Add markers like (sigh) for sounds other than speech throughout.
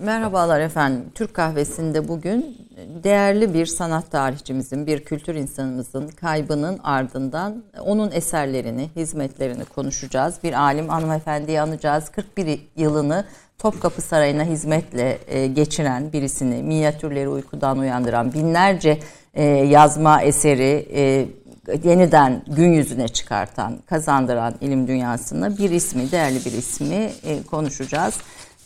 Merhabalar efendim. Türk kahvesinde bugün değerli bir sanat tarihçimizin, bir kültür insanımızın kaybının ardından onun eserlerini, hizmetlerini konuşacağız. Bir alim hanımefendiyi anacağız. 41 yılını Topkapı Sarayı'na hizmetle e, geçiren birisini, minyatürleri uykudan uyandıran binlerce e, yazma eseri e, yeniden gün yüzüne çıkartan, kazandıran ilim dünyasına bir ismi, değerli bir ismi konuşacağız.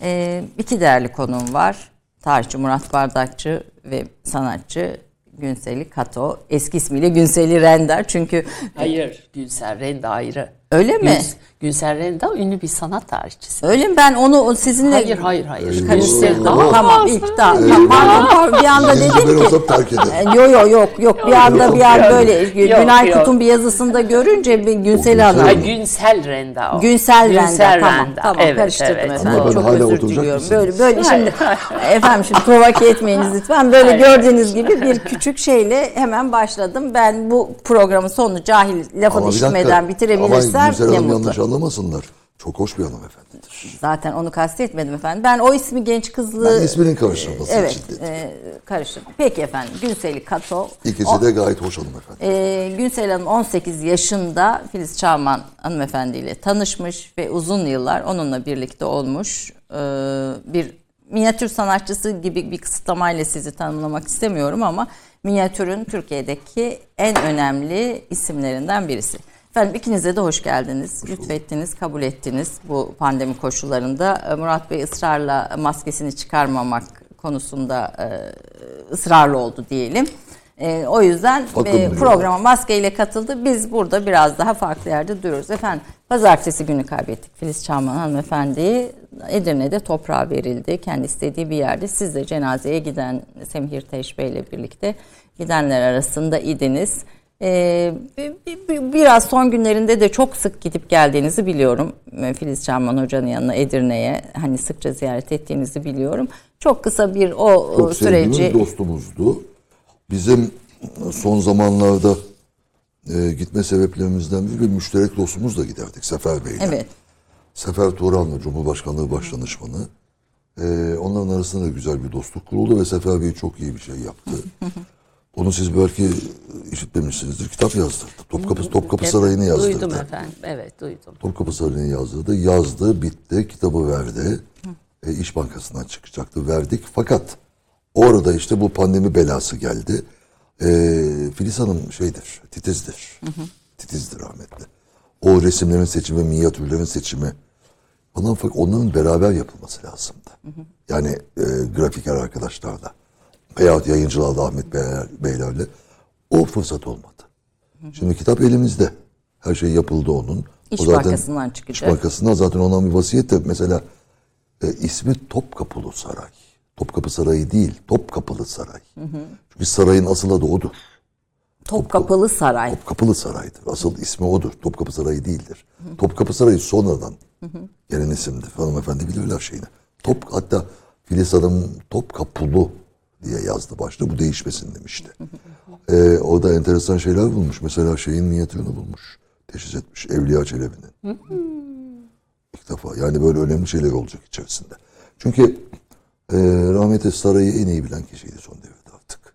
Ee, iki değerli konuğum var. Tarihçi Murat Bardakçı ve sanatçı Günseli Kato. Eski ismiyle Günseli Render çünkü... Hayır, Günsel Renda ayrı. Öyle mi? Güns, Günsel Renda ünlü bir sanat tarihçisi. Öyle mi? Ben onu sizinle... Hayır, hayır, hayır. Karıştırdım. Tamam, ilk daha. Pardon, bir anda dedim ben ki... olsam terk ederim. Yok yok yok yok bir anda bir an böyle Yok, Günay yok. Kut'un bir yazısında görünce bir Günsel Hanım. Ha, Günsel Renda o. Günsel Günsel tamam Renda, tamam evet, karıştırdım evet. efendim Ama ben çok hala özür oturacak diliyorum böyle böyle şimdi efendim şimdi provoke etmeyiniz lütfen böyle gördüğünüz gibi bir küçük şeyle hemen başladım ben bu programın sonunu cahil lafı Ama bir dişlemeden dakika, bitirebilirsem Ama Gülsel ne Hanım mutlu. yanlış anlamasınlar. Çok hoş bir hanımefendidir. Zaten onu kastetmedim efendim. Ben o ismi genç kızlı... Ben isminin karıştırılması Evet, için dedim. e, karıştırdım. Peki efendim, Günseli Kato. İkisi de gayet hoş hanımefendi. E, Günsel Hanım 18 yaşında Filiz Çağman hanımefendiyle tanışmış ve uzun yıllar onunla birlikte olmuş. E, bir minyatür sanatçısı gibi bir kısıtlamayla sizi tanımlamak istemiyorum ama minyatürün Türkiye'deki en önemli isimlerinden birisi. Efendim ikinize de hoş geldiniz. Lütfettiniz, kabul ettiniz bu pandemi koşullarında. E, Murat Bey ısrarla maskesini çıkarmamak konusunda e, ısrarlı oldu diyelim. E, o yüzden e, programa maskeyle katıldı. Biz burada biraz daha farklı yerde duruyoruz. Efendim pazartesi günü kaybettik Filiz Çağman hanımefendiyi. Edirne'de toprağa verildi. Kendi istediği bir yerde. Siz de cenazeye giden Semihir Teş Bey ile birlikte gidenler arasında idiniz. Ee, bi- bi- bi- biraz son günlerinde de çok sık gidip geldiğinizi biliyorum. Ee, Filiz Çağman Hoca'nın yanına Edirne'ye hani sıkça ziyaret ettiğinizi biliyorum. Çok kısa bir o Çok süreci dostumuzdu. Bizim son zamanlarda e, gitme sebeplerimizden biri bir müşterek dostumuz da giderdik Sefer Bey'le. evet Sefer Turan'la Cumhurbaşkanlığı Başdanışmanı. Ee, onların arasında da güzel bir dostluk kuruldu ve Sefer Bey çok iyi bir şey yaptı. (laughs) Onu siz belki işitmemişsinizdir. Kitap yazdırdı. Topkapı, Topkapı Sarayı'nı yazdırdı. Duydum efendim. Evet, duydum. Topkapı Sarayı'nı yazdırdı. Yazdı, bitti, kitabı verdi. E, İş Bankası'ndan çıkacaktı, verdik. Fakat orada işte bu pandemi belası geldi. E, Filiz Hanım şeydir, titizdir. Titizdir rahmetli. O resimlerin seçimi, minyatürlerin seçimi falan fakat onların beraber yapılması lazımdı. Yani e, grafiker arkadaşlarla veyahut yayıncılarla Ahmet Beyler, Beylerle o fırsat olmadı. Şimdi kitap elimizde. Her şey yapıldı onun. İş O zaten- Bankası'ndan çıkacak. İş Bankası'ndan zaten olan bir vasiyet de mesela e, ismi Topkapılı Saray. Topkapı Sarayı değil, Topkapılı Saray. Çünkü sarayın asıl adı odur. Topkapılı Saray. Topkapılı Saray'dır. Asıl ismi odur. Topkapı Sarayı değildir. Topkapı Sarayı sonradan gelen isimdir. Hanımefendi bilirler şeyini. Top, hatta Filiz Hanım Topkapılı diye yazdı başta. Bu değişmesin demişti. Ee, o da enteresan şeyler bulmuş. Mesela şeyin niyetini bulmuş. Teşhis etmiş. Evliya Çelebi'nin. İlk defa. Yani böyle önemli şeyler olacak içerisinde. Çünkü e, rahmetli sarayı en iyi bilen kişiydi son devirde artık.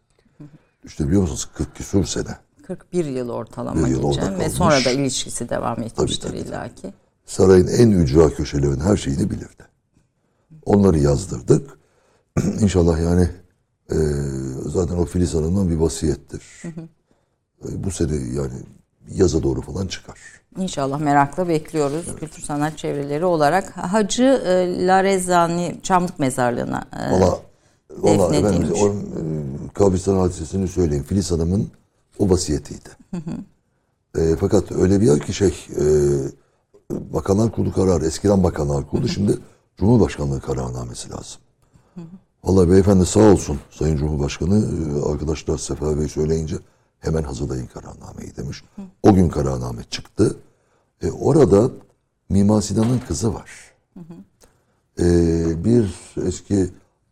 İşte biliyor musunuz 40 küsur sene. 41 yıl ortalama Bir yıl geçen ve sonra da ilişkisi devam etmiştir tabii, tabii. illaki. Sarayın en ücra köşelerinin her şeyini bilirdi. Onları yazdırdık. (clears throat) İnşallah yani e, zaten o Filiz Hanım'dan bir vasiyettir. E, bu sene yani yaza doğru falan çıkar. İnşallah merakla bekliyoruz kültür sanat çevreleri olarak. Hacı e, Larezani Çamlık Mezarlığı'na e, Valla valla efendim o e, kabristan hadisesini söyleyeyim. Filiz Hanım'ın o vasiyetiydi. E, fakat öyle bir yer ki şey e, Bakanlar Kurulu kararı eskiden Bakanlar Kurulu şimdi Cumhurbaşkanlığı kararnamesi lazım. Vallahi beyefendi sağ olsun Sayın Cumhurbaşkanı e, arkadaşlar Sefer Bey söyleyince hemen hazırlayın kararnameyi demiş. O gün kararname çıktı. E, orada Mimar Sinan'ın kızı var. E, bir eski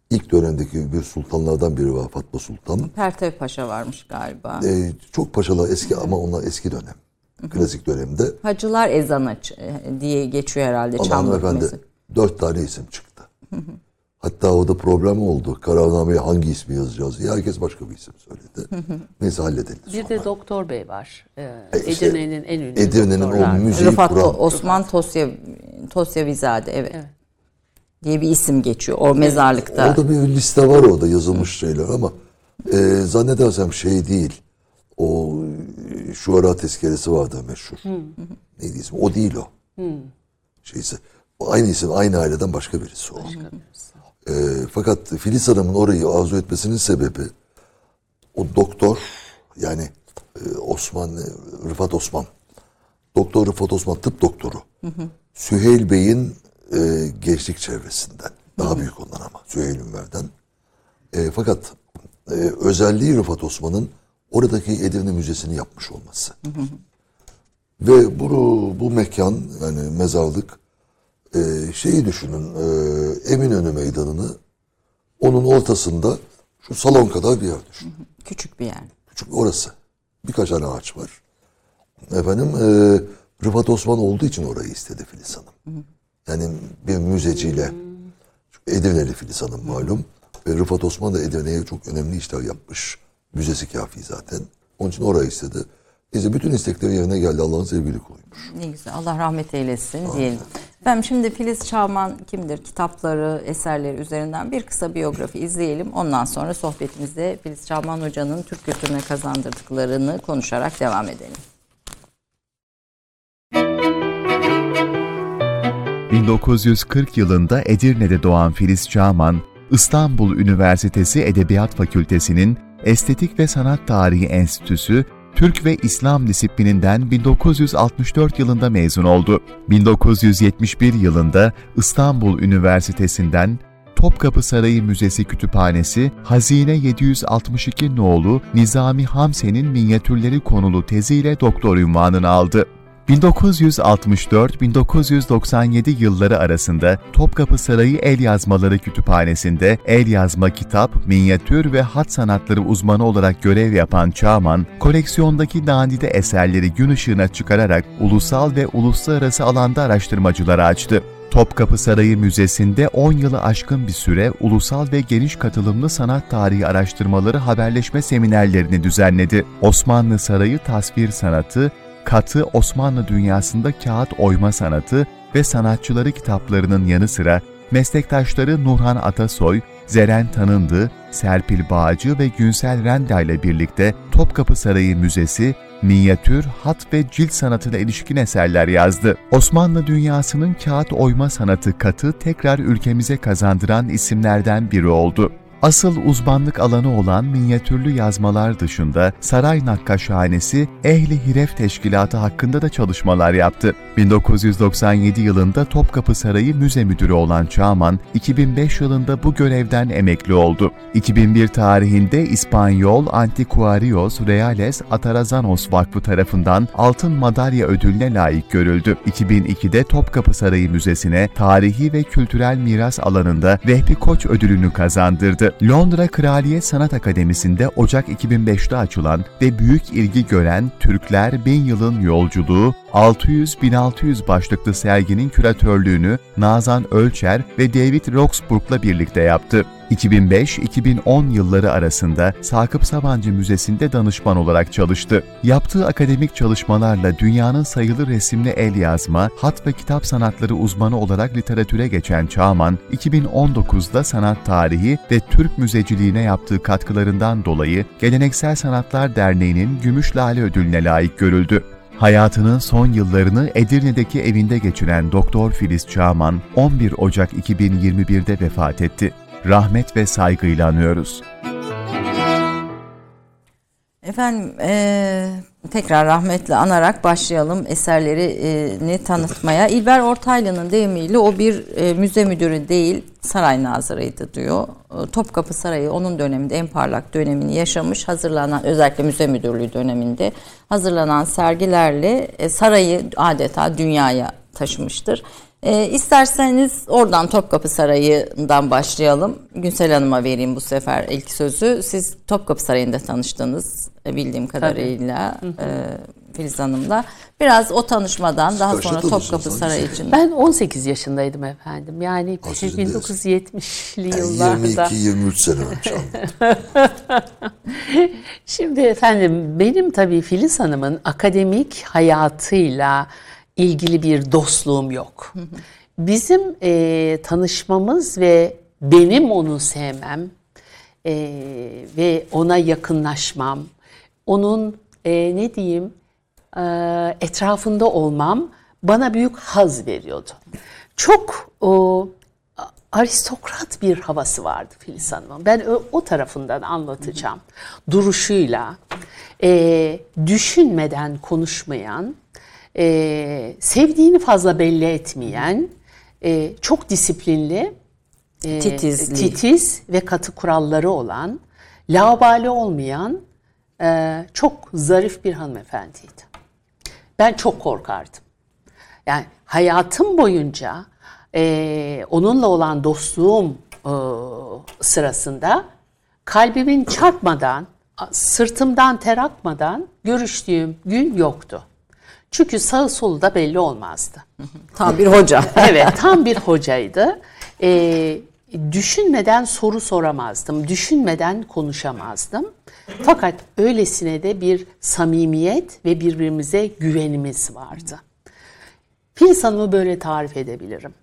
ilk dönemdeki bir sultanlardan biri var Fatma Sultan. Pertev Paşa varmış galiba. E, çok paşalar eski ama onlar eski dönem. Klasik dönemde. Hacılar ezanı e, diye geçiyor herhalde Allah Çamlık hanımefendi Mezarlığı. dört tane isim çıktı. Hatta o da problem oldu. Kararnameye hangi ismi yazacağız diye. Herkes başka bir isim söyledi. Neyse halledelim Bir sonra. de Doktor Bey var. Ee, işte Edirne'nin en ünlü Edirne'nin o müziği Rıfat kuran- Osman Tosya Tosyavizade evet. diye bir isim geçiyor o mezarlıkta. Orada bir liste var orada yazılmış şeyler ama e, zannedersem şey değil. O e, Şuara tezkeresi vardı meşhur. Neydi ismi? O değil o. Şeyse, aynı isim, aynı aileden başka birisi o. E, fakat Filiz Hanım'ın orayı arzu etmesinin sebebi o doktor yani e, Osman, e, Rıfat Osman. Doktor Rıfat Osman tıp doktoru. Süheyl Bey'in e, gençlik çevresinden. Daha büyük ondan ama Süheyl Ünver'den. E, fakat e, özelliği Rıfat Osman'ın oradaki Edirne Müzesi'ni yapmış olması. Ve bu, bu mekan yani mezarlık e, şeyi düşünün e, Eminönü Meydanı'nı onun ortasında şu salon kadar bir yer düşünün. Küçük bir yer. Küçük orası. Birkaç tane ağaç var. Efendim e, Rıfat Osman olduğu için orayı istedi Filiz Hanım. Yani bir müzeciyle Çünkü Edirneli Filiz Hanım malum. Ve Rıfat Osman da Edirne'ye çok önemli işler yapmış. Müzesi kafi zaten. Onun için orayı istedi. Neyse bütün istekleri yerine geldi. Allah'ın sevgili kuluymuş. Ne güzel. Allah rahmet eylesin diyelim. Efendim şimdi Filiz Çağman kimdir? Kitapları, eserleri üzerinden bir kısa biyografi izleyelim. Ondan sonra sohbetimizde Filiz Çağman Hoca'nın Türk kültürüne kazandırdıklarını konuşarak devam edelim. 1940 yılında Edirne'de doğan Filiz Çağman, İstanbul Üniversitesi Edebiyat Fakültesi'nin Estetik ve Sanat Tarihi Enstitüsü Türk ve İslam disiplininden 1964 yılında mezun oldu. 1971 yılında İstanbul Üniversitesi'nden Topkapı Sarayı Müzesi Kütüphanesi, Hazine 762 nolu Nizami Hamse'nin minyatürleri konulu teziyle doktor unvanını aldı. 1964-1997 yılları arasında Topkapı Sarayı El Yazmaları Kütüphanesi'nde el yazma kitap, minyatür ve hat sanatları uzmanı olarak görev yapan Çağman, koleksiyondaki nadide eserleri gün ışığına çıkararak ulusal ve uluslararası alanda araştırmacılara açtı. Topkapı Sarayı Müzesi'nde 10 yılı aşkın bir süre ulusal ve geniş katılımlı sanat tarihi araştırmaları haberleşme seminerlerini düzenledi. Osmanlı Sarayı tasvir sanatı, katı Osmanlı dünyasında kağıt oyma sanatı ve sanatçıları kitaplarının yanı sıra meslektaşları Nurhan Atasoy, Zeren Tanındı, Serpil Bağcı ve Günsel Renda ile birlikte Topkapı Sarayı Müzesi, minyatür, hat ve cilt sanatına ilişkin eserler yazdı. Osmanlı dünyasının kağıt oyma sanatı katı tekrar ülkemize kazandıran isimlerden biri oldu. Asıl uzmanlık alanı olan minyatürlü yazmalar dışında Saray Nakkaşhanesi Ehli Hiref Teşkilatı hakkında da çalışmalar yaptı. 1997 yılında Topkapı Sarayı Müze Müdürü olan Çağman, 2005 yılında bu görevden emekli oldu. 2001 tarihinde İspanyol Antiquarios Reales Atarazanos Vakfı tarafından Altın Madalya ödülüne layık görüldü. 2002'de Topkapı Sarayı Müzesi'ne tarihi ve kültürel miras alanında Vehbi Koç ödülünü kazandırdı. Londra Kraliyet Sanat Akademisi'nde Ocak 2005'te açılan ve büyük ilgi gören Türkler Bin Yılın Yolculuğu 600-1600 başlıklı serginin küratörlüğünü Nazan Ölçer ve David Roxburgh'la birlikte yaptı. 2005-2010 yılları arasında Sakıp Sabancı Müzesi'nde danışman olarak çalıştı. Yaptığı akademik çalışmalarla dünyanın sayılı resimli el yazma, hat ve kitap sanatları uzmanı olarak literatüre geçen Çağman, 2019'da sanat tarihi ve Türk müzeciliğine yaptığı katkılarından dolayı Geleneksel Sanatlar Derneği'nin Gümüş Lale Ödülüne layık görüldü. Hayatının son yıllarını Edirne'deki evinde geçiren Doktor Filiz Çağman 11 Ocak 2021'de vefat etti. Rahmet ve saygıyla anıyoruz. Efendim eee, tekrar rahmetle anarak başlayalım eserlerini tanıtmaya. İlber Ortaylı'nın deyimiyle o bir e, müze müdürü değil saray nazırıydı diyor. E, Topkapı Sarayı onun döneminde en parlak dönemini yaşamış hazırlanan özellikle müze müdürlüğü döneminde hazırlanan sergilerle e, sarayı adeta dünyaya taşımıştır. E, isterseniz oradan Topkapı Sarayı'ndan başlayalım. Günsel Hanım'a vereyim bu sefer ilk sözü. Siz Topkapı Sarayı'nda tanıştınız e, bildiğim kadarıyla. E, Filiz Hanım'la. Biraz o tanışmadan daha sonra? Topkapı? Sarayı için. Ben 18 yaşındaydım efendim. Yani Ha, sizin de- 1970'li Yani yıllarda. 22-23 sene önce. (laughs) Şimdi efendim benim tabii Filiz Hanım'ın akademik hayatıyla ilgili bir dostluğum yok. Bizim e, tanışmamız ve benim onu sevmem e, ve ona yakınlaşmam, onun e, ne diyeyim e, etrafında olmam bana büyük haz veriyordu. Çok o aristokrat bir havası vardı Filiz Hanım'ın. Ben o, o tarafından anlatacağım. Duruşuyla, e, düşünmeden konuşmayan, e, sevdiğini fazla belli etmeyen, e, çok disiplinli, e, Titizli. titiz ve katı kuralları olan, laubali olmayan, e, çok zarif bir hanımefendiydi. Ben çok korkardım. Yani hayatım boyunca e, onunla olan dostluğum e, sırasında kalbimin çarpmadan, sırtımdan ter akmadan görüştüğüm gün yoktu. Çünkü sağı solu da belli olmazdı. (laughs) Tam bir hoca. (laughs) Evet, tam bir hocaydı. Ee, düşünmeden soru soramazdım, düşünmeden konuşamazdım. Fakat öylesine de bir samimiyet ve birbirimize güvenimiz vardı. Filiz Hanım'ı böyle tarif edebilirim.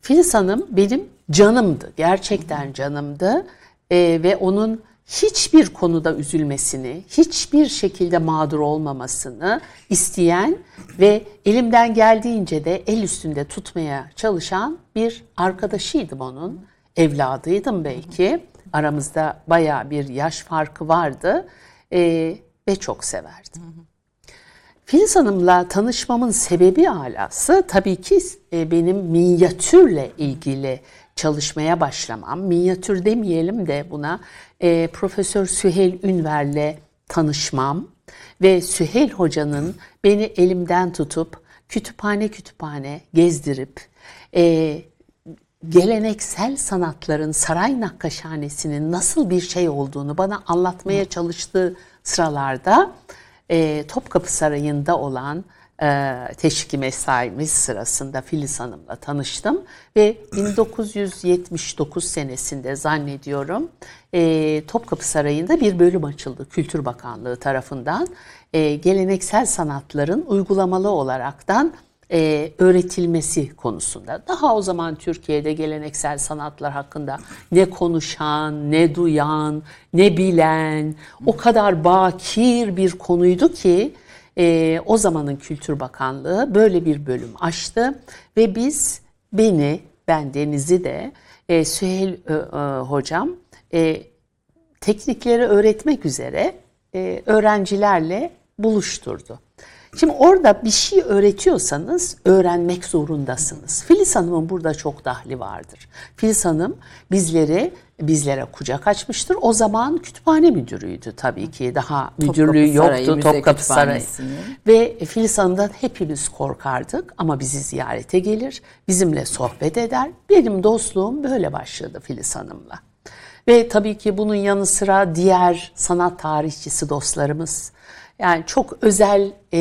Filiz Hanım benim canımdı, gerçekten canımdı Ee, ve onun hiçbir konuda üzülmesini, hiçbir şekilde mağdur olmamasını isteyen ve elimden geldiğince de el üstünde tutmaya çalışan bir arkadaşıydım onun. Evladıydım belki. Aramızda baya bir yaş farkı vardı Ee, ve çok severdim. Filiz Hanım'la tanışmamın sebebi alası tabii ki e, benim minyatürle ilgili çalışmaya başlamam. Minyatür demeyelim de buna e, Profesör Süheyl Ünver'le tanışmam ve Süheyl Hoca'nın beni elimden tutup kütüphane kütüphane gezdirip e, geleneksel sanatların saray nakkaşhanesinin nasıl bir şey olduğunu bana anlatmaya çalıştığı sıralarda e, Topkapı Sarayı'nda olan e, teşviki mesaimiz sırasında Filiz Hanım'la tanıştım ve (clears throat) 1979 senesinde zannediyorum e, Topkapı Sarayı'nda bir bölüm açıldı Kültür Bakanlığı tarafından E, geleneksel sanatların uygulamalı olaraktan e, öğretilmesi konusunda. Daha o zaman Türkiye'de geleneksel sanatlar hakkında ne konuşan, ne duyan, ne bilen o kadar bakir bir konuydu ki e, o zamanın Kültür Bakanlığı böyle bir bölüm açtı ve biz beni, ben Deniz'i de e, Süheyl e, e, hocam e, teknikleri öğretmek üzere e, öğrencilerle buluşturdu. Şimdi orada bir şey öğretiyorsanız öğrenmek zorundasınız. Filiz Hanım'ın burada çok dahli vardır. Filiz Hanım bizleri bizlere kucak açmıştır. O zaman kütüphane müdürüydü tabii ki. Daha müdürlüğü Sarayı, yoktu Topkapı Sarayı. Ve Filiz Hanım'dan hepimiz korkardık ama bizi ziyarete gelir, bizimle sohbet eder. Benim dostluğum böyle başladı Filiz Hanım'la. Ve tabii ki bunun yanı sıra diğer sanat tarihçisi dostlarımız, yani çok özel e,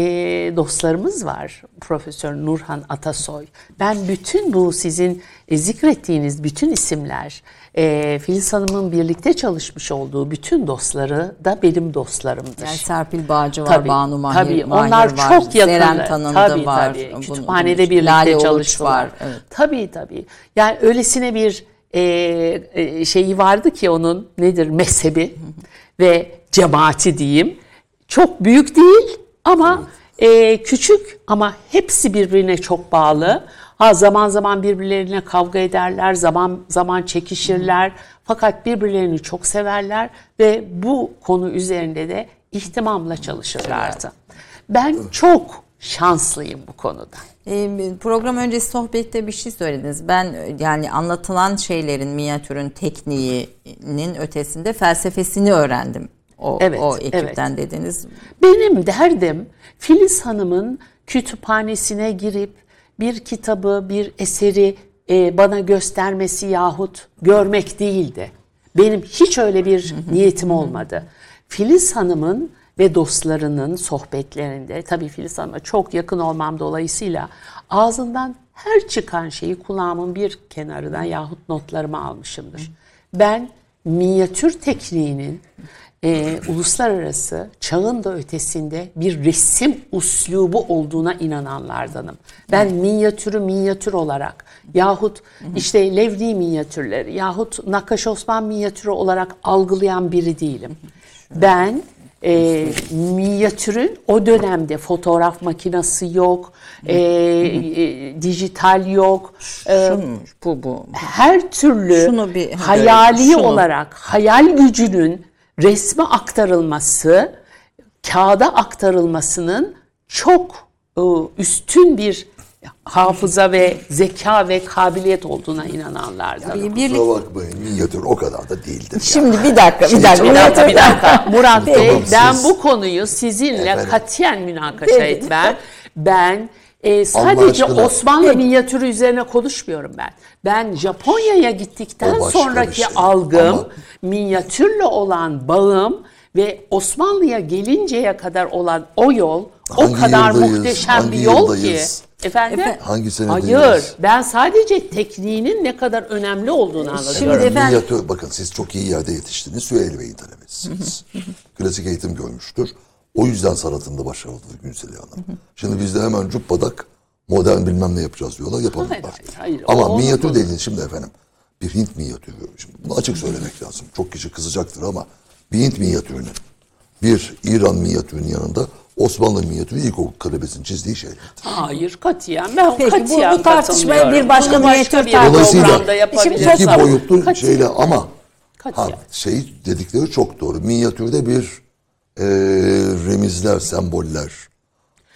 dostlarımız var. Profesör Nurhan Atasoy. Ben bütün bu sizin e, zikrettiğiniz bütün isimler, e, Filiz Hanım'ın birlikte çalışmış olduğu bütün dostları da benim dostlarımdır. Yani Serpil Bağcı var, Tabii, Banu Mahir, tabii. Mahir Onlar var, çok yakın. Zeren Tanındı tabii, var. Tabii. Bunun- Kütüphanede birlikte Lale çalıştılar. var. Evet. Tabii tabii. Yani öylesine bir e, e, şeyi vardı ki onun nedir mezhebi ve cemaati diyeyim. Çok büyük değil ama e, küçük ama hepsi birbirine çok bağlı. Ha zaman zaman birbirlerine kavga ederler, zaman zaman çekişirler. Fakat birbirlerini çok severler ve bu konu üzerinde de ihtimamla çalışırlardı. Ben çok şanslıyım bu konuda. Ee, Program öncesi sohbette bir şey söylediniz. Ben e, yani anlatılan şeylerin, minyatürün tekniğinin ötesinde felsefesini öğrendim. O, Evet, o ekipten dediniz. Benim derdim Filiz Hanım'ın kütüphanesine girip bir kitabı, bir eseri e, bana göstermesi yahut görmek değildi. Benim hiç öyle bir niyetim olmadı. Filiz Hanım'ın ve dostlarının sohbetlerinde tabii Filiz Hanım'a çok yakın olmam dolayısıyla ağzından her çıkan şeyi kulağımın bir kenarına yahut notlarıma almışımdır. Ben minyatür tekniğinin e, uluslararası çağın da ötesinde bir resim uslubu olduğuna inananlardanım. Ben minyatürü minyatür olarak yahut işte Levni minyatürleri yahut Nakkaş Osman minyatürü olarak algılayan biri değilim. Ben e, minyatürün o dönemde fotoğraf makinesi yok, e, e, dijital yok, e, Şunu, bu bu. her türlü Şunu bir- hayali şunu. olarak hayal gücünün resme aktarılması, kağıda aktarılmasının çok e, üstün bir hafıza ve zeka ve kabiliyet olduğuna inananlardan. Bir- birlik- Kusura bakmayın minyatür o kadar da değildir. Şimdi bir dakika, bir dakika. Bir dakika, bir (laughs) dakika. Murat Bey, Tamam, ben siz- bu konuyu sizinle Efendim. katiyen münakaşa etmem. Ben e, sadece. Osmanlı minyatürü üzerine konuşmuyorum ben. Ben Japonya'ya gittikten O sonraki şey. algım, Ama- minyatürle olan bağım ve Osmanlı'ya gelinceye kadar olan o yol o Hangi kadar yıldayız, muhteşem hangi bir yol yıldayız? ki. Efendim? Hangi senedeyiz? Hayır, ben sadece tekniğinin ne kadar önemli olduğunu anlatıyorum. Şimdi efendim- Minyatür, bakın siz çok iyi yerde yetiştiniz. Süheyl Bey'in talebesiniz. (laughs) Klasik eğitim görmüştür. O yüzden sanatında başarılıdır Günseli Hanım. Şimdi biz de hemen cuppadak modern bilmem ne yapacağız diyorlar yapamıyorlar. Hayır, hayır. Ama O- minyatür dediğiniz şimdi efendim bir Hint minyatürü. Şimdi bunu açık söylemek lazım. Çok kişi kızacaktır ama bir Hint minyatürünün bir İran minyatürünün yanında Osmanlı minyatürü ilkokul talebesinin çizdiği şeyler. Hayır katiyen ben Peki, bu- katiyen bu tartışmaya katılmıyorum. bir başka Bunu minyatür Dolayısıyla iki ama boyutlu katiyen. şeyle ama ha, Katiyen. şey dedikleri çok doğru. Minyatürde bir e, remizler, semboller,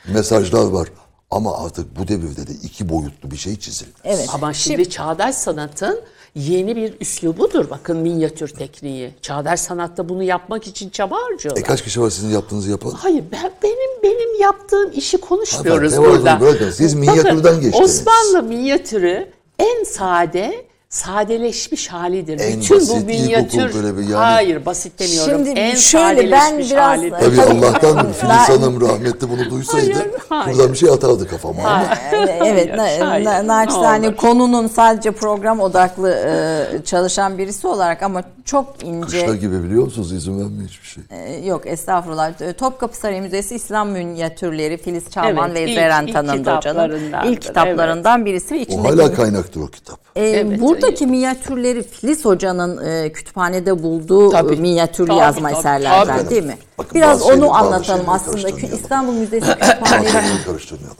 mesajlar var. Ama artık bu devirde de iki boyutlu bir şey çizilmez. Evet. Ama şimdi çağdaş sanatın yeni bir üslubudur. Bakın minyatür tekniği. Çağdaş sanatta bunu yapmak için çaba harcıyorlar. E kaç kişi var sizin yaptığınızı yapan? Hayır ben benim benim yaptığım işi konuşmuyoruz Efendim, burada. bırakın. Siz minyatürden Bakın, geçtiniz. Osmanlı minyatürü en sade sadeleşmiş halidir. En Bütün basit, bu minyatür böyle bir yani- hayır basit demiyorum. Şimdi en şöyle ben biraz- halidir. Tabii. Allah'tan Filiz Hanım rahmetli bunu duysaydı Hayır, hayır. buradan bir şey atardı kafama ama. Evet, Hayır, na, hayır, naçizane konunun sadece program odaklı e, çalışan birisi olarak ama çok ince Kuşlar gibi biliyor musunuz izin vermiyor hiçbir şey. e, yok estağfurullah E, Topkapı Sarayı Müzesi İslam Minyatürleri Filiz Çalman Evet, ve ilk- Zeren ilk Tanındı Hoca'nın ilk kitaplarından birisi ve O hala kaynaktır o kitap. E, Evet, buradaki minyatürleri Filiz Hoca'nın e, kütüphanede bulduğu Tabii. e, minyatürlü Tabii, yazma tabii, eserlerden tabii. değil mi? Bakın Biraz onu anlatalım aslında. İstanbul Müzesi Bahçeleri karıştırmayalım.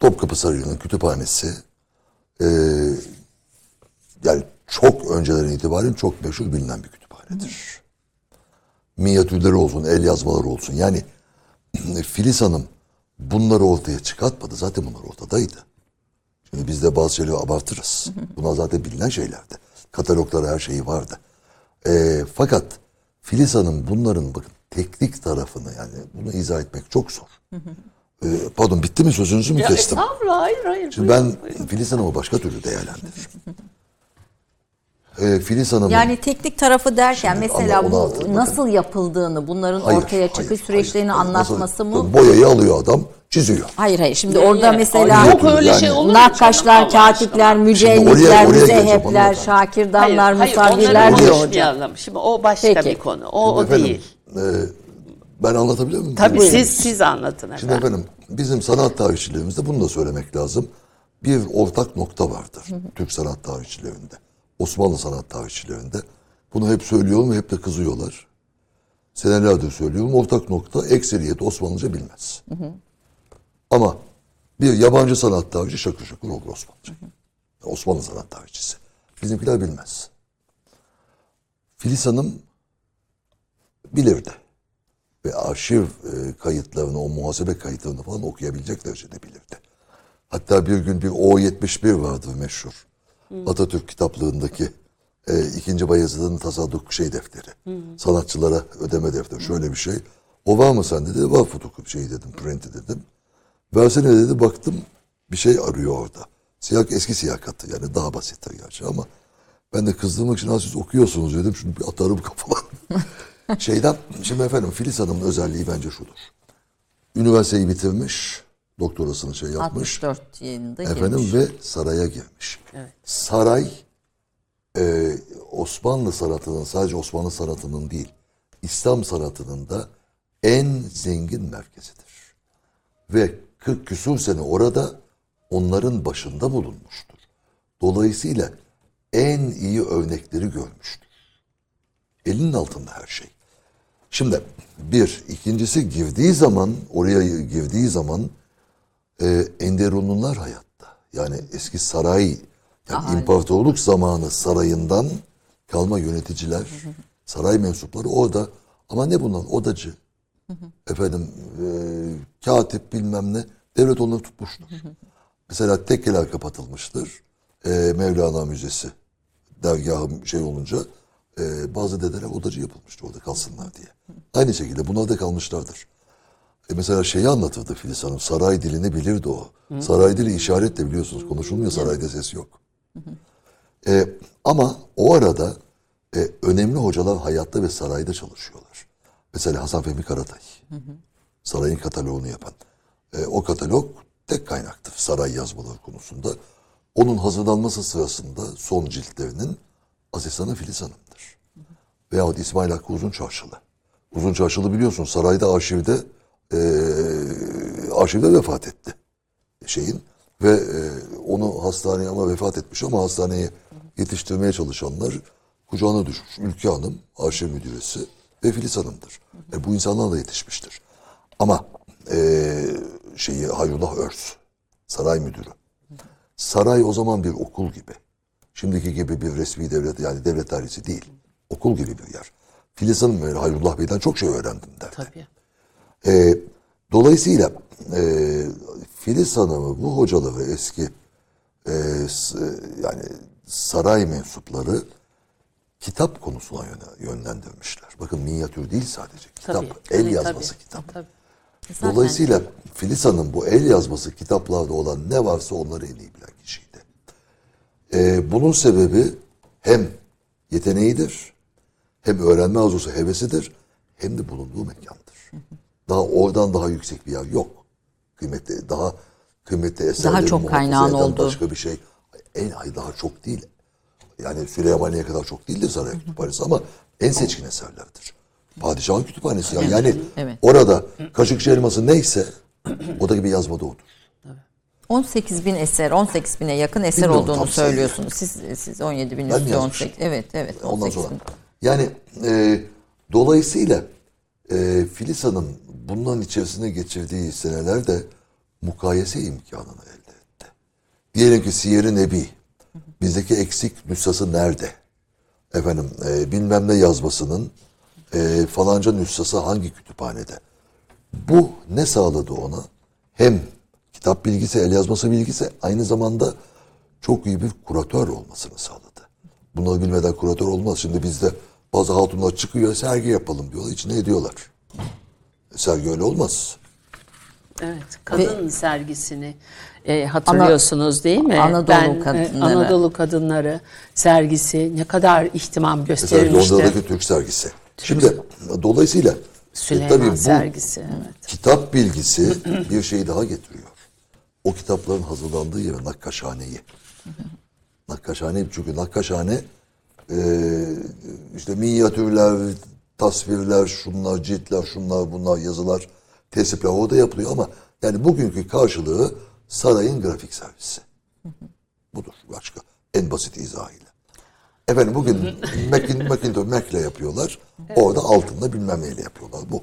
Topkapı Sarayı'nın kütüphanesi e, yani çok önceden itibaren çok meşhur bilinen bir kütüphanedir. Minyatürleri olsun, el yazmaları olsun. Yani (clears throat) Filiz Hanım bunları ortaya çıkartmadı. Zaten bunlar ortadaydı. Şimdi biz de bazı şeyleri abartırız. Bunlar zaten bilinen şeylerdi. Katalogları her şeyi vardı. E, fakat Filiz Hanım bunların bakın teknik tarafını yani bunu izah etmek çok zor. E, pardon bitti mi sözünüzü mü Ya kestim? estağfurullah hayır hayır. Şimdi ben Filiz Hanım'ı başka türlü değerlendiririm. E, Filiz Hanım'ın Yani teknik tarafı derken Şimdi mesela bu nasıl yapıldığını, bunların Hayır, ortaya çıkış hayır, süreçlerini hayır. anlatması Nasıl- mı? Boyayı alıyor adam, çiziyor. Hayır hayır. Şimdi orada Ay, mesela Yok öyle Yani- şey olur nakkaşlar, katipler, mücellitler, müzehepler, şakirdanlar, musavvirler diyor. Şimdi o başka Peki. bir konu. O, o Efendim, değil. e, ben anlatabiliyor muyum? Tabii Buyurun. siz siz anlatın Şimdi efendim. efendim bizim sanat tarihçilerimizde bunu da söylemek lazım. Bir ortak nokta vardır Türk sanat tarihçilerinde. Osmanlı sanat tarihçilerinde. Bunu hep söylüyorum ve hep de kızıyorlar. Senelerdir söylüyorum. Ortak nokta ekseriyet Osmanlıca bilmez. Ama bir yabancı sanat tarihi şakır şakır olur Osmanlıca. Osmanlı sanat tarihçisi. Bizimkiler bilmez. Filiz Hanım bilirdi ve arşiv e, kayıtlarını, o muhasebe kayıtlarını falan okuyabilecek derecede bilirdi. Hatta bir gün bir O71 vardır meşhur. Atatürk kitaplığındaki e, ikinci Bayezid'in tasadduk şey defteri. Sanatçılara ödeme defteri. Şöyle bir şey. O var mı sende dedi. Var fotokopi şey dedim, printi dedim. Versene dedi baktım bir şey arıyor orada. Siyah eski siyah katı yani daha basittir gerçi ama ben de kızdırmak için "Ha, siz okuyorsunuz dedim şunu bir atarım kafadan. (laughs) Şeyden, şimdi efendim Filiz Hanım'ın özelliği bence şudur. Üniversiteyi bitirmiş, doktorasını şey yapmış. 64 yılında Efendim girmiş. ve saraya girmiş. Saray e, Osmanlı sanatının sadece Osmanlı sanatının değil İslam sanatının da en zengin merkezidir. Ve 40 küsur sene orada onların başında bulunmuştur. Dolayısıyla en iyi örnekleri görmüştür. Elinin altında her şey. Şimdi bir, ikincisi girdiği zaman, oraya girdiği zaman e, Enderunlular hayatta. Yani eski saray, yani imparatorluk zamanı sarayından kalma yöneticiler, saray mensupları orada. Ama ne bunlar? Odacı, efendim e, katip bilmem ne. Devlet onları tutmuştur. Mesela tekkeler kapatılmıştır. E, Mevlana Müzesi dergahı şey olunca e, bazı dedeler odacı yapılmıştır orada kalsınlar diye. Aynı şekilde bunlar da kalmışlardır. E mesela şeyi anlatırdı Filiz Hanım. Saray dilini bilirdi o. Saray dili işaretle biliyorsunuz. Konuşulmuyor sarayda ses yok. E, ama o arada e, önemli hocalar hayatta ve sarayda çalışıyorlar. Mesela Hasan Fehmi Karatay. Sarayın kataloğunu yapan. E, o katalog tek kaynaktır saray yazmaları konusunda. Onun hazırlanması sırasında son ciltlerinin asistanı Filiz Hanım'dır. Veyahut İsmail Hakkı Uzun Çarşılı. Uzun Çarşılı biliyorsun sarayda arşivde e, arşivde vefat etti şeyin ve e, onu hastaneye ama vefat etmiş ama hastaneye yetiştirmeye çalışanlar kucağına düşmüş. Ülke Hanım, arşiv müdüresi ve Filiz Hanım'dır. E, bu insanlar da yetişmiştir. Ama e, şeyi Hayrullah Örs, saray müdürü. Saray o zaman bir okul gibi. Şimdiki gibi bir resmi devlet yani devlet dairesi değil. Okul gibi bir yer. Filiz Hanım ve Hayrullah Bey'den çok şey öğrendim derdi. Tabii. E, dolayısıyla e, Filiz Hanım'ı bu hocaları eski e, yani saray mensupları kitap konusuna yöne- yönlendirmişler. Bakın minyatür değil sadece kitap. Tabii. el tabii, yazması tabii. kitap. Tabii. Zaten Dolayısıyla Filiz Hanım bu el yazması kitaplarda olan ne varsa onları en iyi bilen kişiydi. Ee, bunun sebebi hem yeteneğidir, hem öğrenme arzusu hevesidir, hem de bulunduğu mekandır. Daha oradan daha yüksek bir yer yok. Kıymetli, daha kıymetli eserlerin çok muhafaza kaynağın olduğu. Başka bir şey. En ay daha çok değil. Yani Süleymaniye kadar çok değildir saray kütüphanesi ama en seçkin eserlerdir. Padişahın kütüphanesi yani. Yani Evet. orada kaşıkçı elması neyse o da gibi yazmada odur. 18 bin eser, 18 bine yakın eser Bilmiyorum olduğunu söylüyorsunuz. Siz siz 17 bin üstü yazmışım? 18. Evet, evet. Ondan 18 sonra bin. yani e, dolayısıyla e, Filiz Hanım bunların içerisinde geçirdiği senelerde mukayese imkanını elde etti. Diyelim ki Siyer-i Nebi bizdeki eksik nüshası nerede? Efendim e, bilmem ne yazmasının e, falanca nüshası hangi kütüphanede? Bu ne sağladı ona? Hem kitap bilgisi, el yazması bilgisi aynı zamanda çok iyi bir kuratör olmasını sağladı. Bunları bilmeden kuratör olmaz. Şimdi bizde bazı hatunlar çıkıyor sergi yapalım diyorlar. İçine ediyorlar. Sergi öyle olmaz. Evet, kadın sergisini e, hatırlıyorsunuz değil mi? Anadolu ben, e, Kadınları. Anadolu Kadınları sergisi ne kadar ihtimam Mesela gösterilmişti. Londra'daki Türk sergisi. Şimdi dolayısıyla e, Süleyman tabii bu sergisi. Evet. kitap bilgisi bir şey daha getiriyor. O kitapların hazırlandığı yere nakkaşhaneyi. Nakkaşhane çünkü nakkaşhane e, işte minyatürler, tasvirler, şunlar, ciltler, şunlar, bunlar, yazılar, tesipler orada yapılıyor ama yani bugünkü karşılığı sarayın grafik servisi. Budur başka. En basit izahıyla. Efendim bugün (laughs) Macin, Macintosh Mac'le yapıyorlar. Orada altında bilmem neyle yapıyorlar. Bu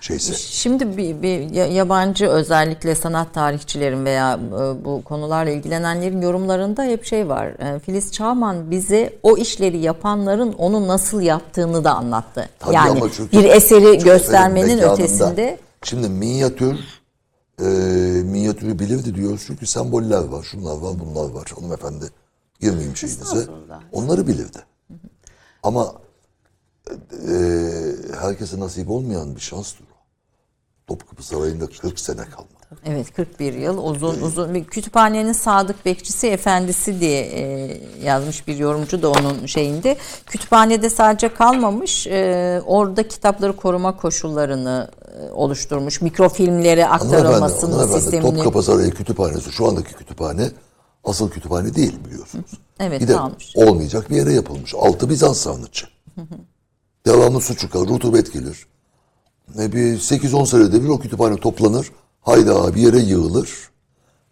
şeyse. Şimdi bir, bir ya- yabancı özellikle sanat tarihçilerin veya e, bu konularla ilgilenenlerin yorumlarında hep şey var. E, Filiz Çağman bize o işleri yapanların onu nasıl yaptığını da anlattı. Tabii yani ama çünkü- bir eseri çünkü göstermenin ötesinde Şimdi minyatür e, minyatürü bilirdi diyoruz çünkü semboller var, şunlar var, bunlar var. Hanımefendi girmeyeyim şeyinize. Onları bilirdi. Ama e, herkese nasip olmayan bir şanstır. Topkapı Sarayı'nda 40 sene kalmak. Evet 41 yıl uzun uzun bir kütüphanenin sadık bekçisi efendisi diye e, yazmış bir yorumcu da onun şeyinde. Kütüphanede sadece kalmamış e, orada kitapları koruma koşullarını e, oluşturmuş. Mikrofilmleri Hanımefendi, aktarılmasının hanımefendi sistemini. Topkapı Sarayı Kütüphanesi şu andaki kütüphane asıl kütüphane değil biliyorsunuz. Evet bir de kalmış. olmayacak bir yere yapılmış. Altı Bizans sarnıcı. Devamlı su çıkar, rutubet gelir. Bir 8-10 senede bir o kütüphane toplanır. Hayda bir yere yığılır.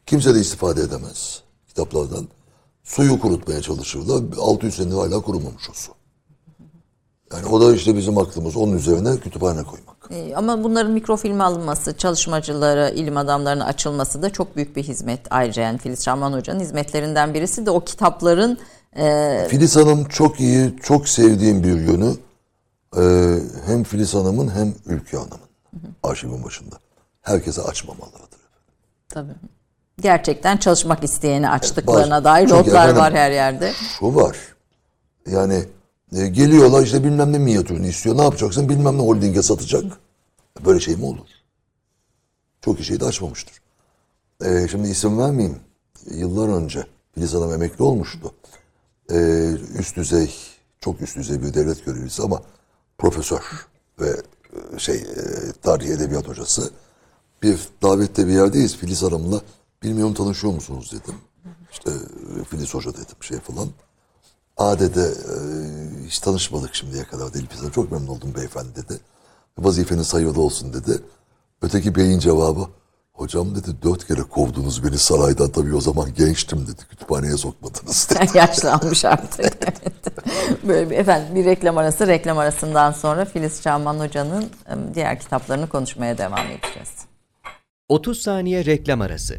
Kimse de istifade edemez kitaplardan. Suyu kurutmaya çalışırlar. 600 senedir hala kurumamış o su. Yani o da işte bizim aklımız onun üzerine kütüphane koymak. E, Ama bunların mikrofilme alınması, çalışmacılara, ilim adamlarına açılması da çok büyük bir hizmet. Ayrıca yani Filiz Şahman Hoca'nın hizmetlerinden birisi de o kitapların e, Filiz Hanım çok iyi, çok sevdiğim bir yönü e, hem Filiz Hanım'ın hem Ülke Hanım'ın arşivin başında. Herkese açmamalarıdır. Tabii. gerçekten çalışmak isteyeni açtıklarına Var. dair Çünkü notlar efendim- var her yerde. Şu var. Yani e, geliyorlar işte bilmem ne minyatürünü istiyor. Ne yapacaksın? Bilmem ne holdinge satacak. Böyle şey mi olur? Çok kişiyi de açmamıştır. E, şimdi isim vermeyeyim. Yıllar önce Filiz Hanım emekli olmuştu. E, üst düzey, çok üst düzey bir devlet görevlisi ama profesör ve e, şey e, tarih edebiyat hocası. Bir davette bir yerdeyiz Filiz Hanım'la. Bilmiyorum tanışıyor musunuz dedim. İşte e, Filiz Hoca dedim şey falan. Aa dedi e, hiç tanışmadık şimdiye kadar değil. Biz de çok memnun oldum beyefendi dedi. Vazifeniz hayırlı olsun dedi. Öteki beyin cevabı hocam dedi dört kere kovdunuz beni saraydan tabii o zaman gençtim dedi. Kütüphaneye sokmadınız dedi. (laughs) Yaşlanmış artık. evet. Böyle bir, efendim bir reklam arası. Reklam arasından sonra Filiz Çağman Hoca'nın diğer kitaplarını konuşmaya devam edeceğiz. 30 saniye reklam arası.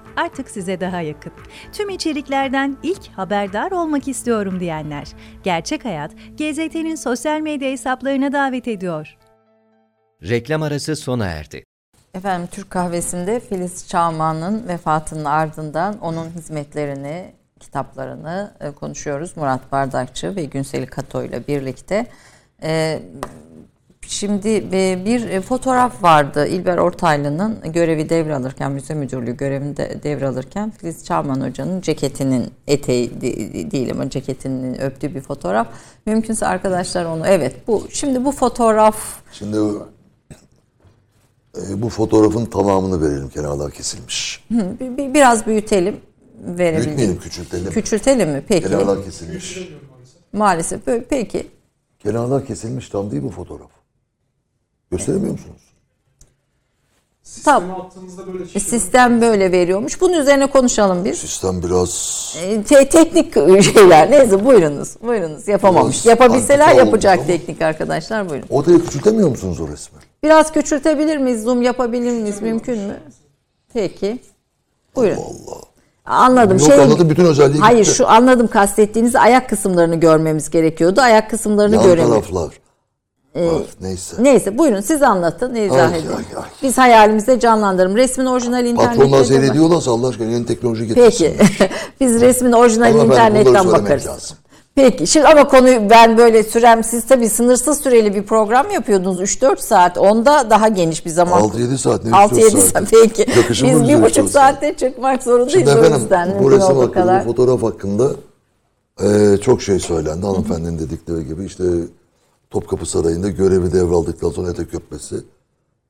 artık size daha yakın. Tüm içeriklerden ilk haberdar olmak istiyorum diyenler. Gerçek Hayat, GZT'nin sosyal medya hesaplarına davet ediyor. Reklam arası sona erdi. Efendim Türk kahvesinde Filiz Çağman'ın vefatının ardından onun hizmetlerini, kitaplarını e, konuşuyoruz. Murat Bardakçı ve Günseli Kato ile birlikte. E, Şimdi e, bir e, fotoğraf vardı İlber Ortaylı'nın görevi devralırken, müze müdürlüğü görevinde devralırken Filiz Çağman Hoca'nın ceketinin eteği de- değil ama ceketinin öptüğü bir fotoğraf. Mümkünse arkadaşlar onu evet bu şimdi bu fotoğraf Şimdi e, bu fotoğrafın tamamını verelim kenarlar kesilmiş. Biraz büyütelim verebildiğim. Büyütmeyelim küçültelim. Küçültelim mi? Peki. Kenarlar kesilmiş. Maalesef. Peki. Kenarlar kesilmiş tam değil bu fotoğraf. Gösteremiyor musunuz? Tamam. attığımızda böyle E, Sistem böyle veriyormuş. Bunun üzerine konuşalım biz. Sistem biraz E, te- teknik şeyler. Neyse buyurunuz. Buyurunuz. Yapamamış. Biraz Yapabilseler yapacak ama. teknik arkadaşlar. Buyurun. odayı küçültemiyor musunuz o resmi? Biraz küçültebilir miyiz? Zoom yapabilir miyiz? Mümkün mü? Peki. Buyurun. Allah. Anladım. Yok Şey, anladım bütün özelliği Hayır gitti. şu anladım kastettiğiniz ayak kısımlarını görmemiz gerekiyordu. Ayak kısımlarını Yan göremiyoruz. taraflar. Var, neyse. Neyse buyurun siz anlatın. izah Ay, edin. ay, ay. Biz hayalimizde canlandıralım. Resmin orijinal Patronlar internette. seyrediyorlarsa Allah aşkına yeni teknoloji Peki. getirsin. (laughs) Biz resmin orijinal bunları internetten bakarız. lazım. Peki. Şimdi ama konuyu ben böyle sürem siz tabii sınırsız süreli bir program yapıyordunuz 3-4 saat. Onda daha geniş bir zaman. 6-7 saat ne 6-7 3-4 saat peki. Biz bir üç buçuk saatte çıkmak zorundayız Şimdi o efendim yüzden. bu resim hakkında, kadar. fotoğraf hakkında e, çok şey söylendi. Hanımefendinin dedikleri gibi işte Topkapı Sarayı'nda görevi devraldıktan sonra etek öpmesi.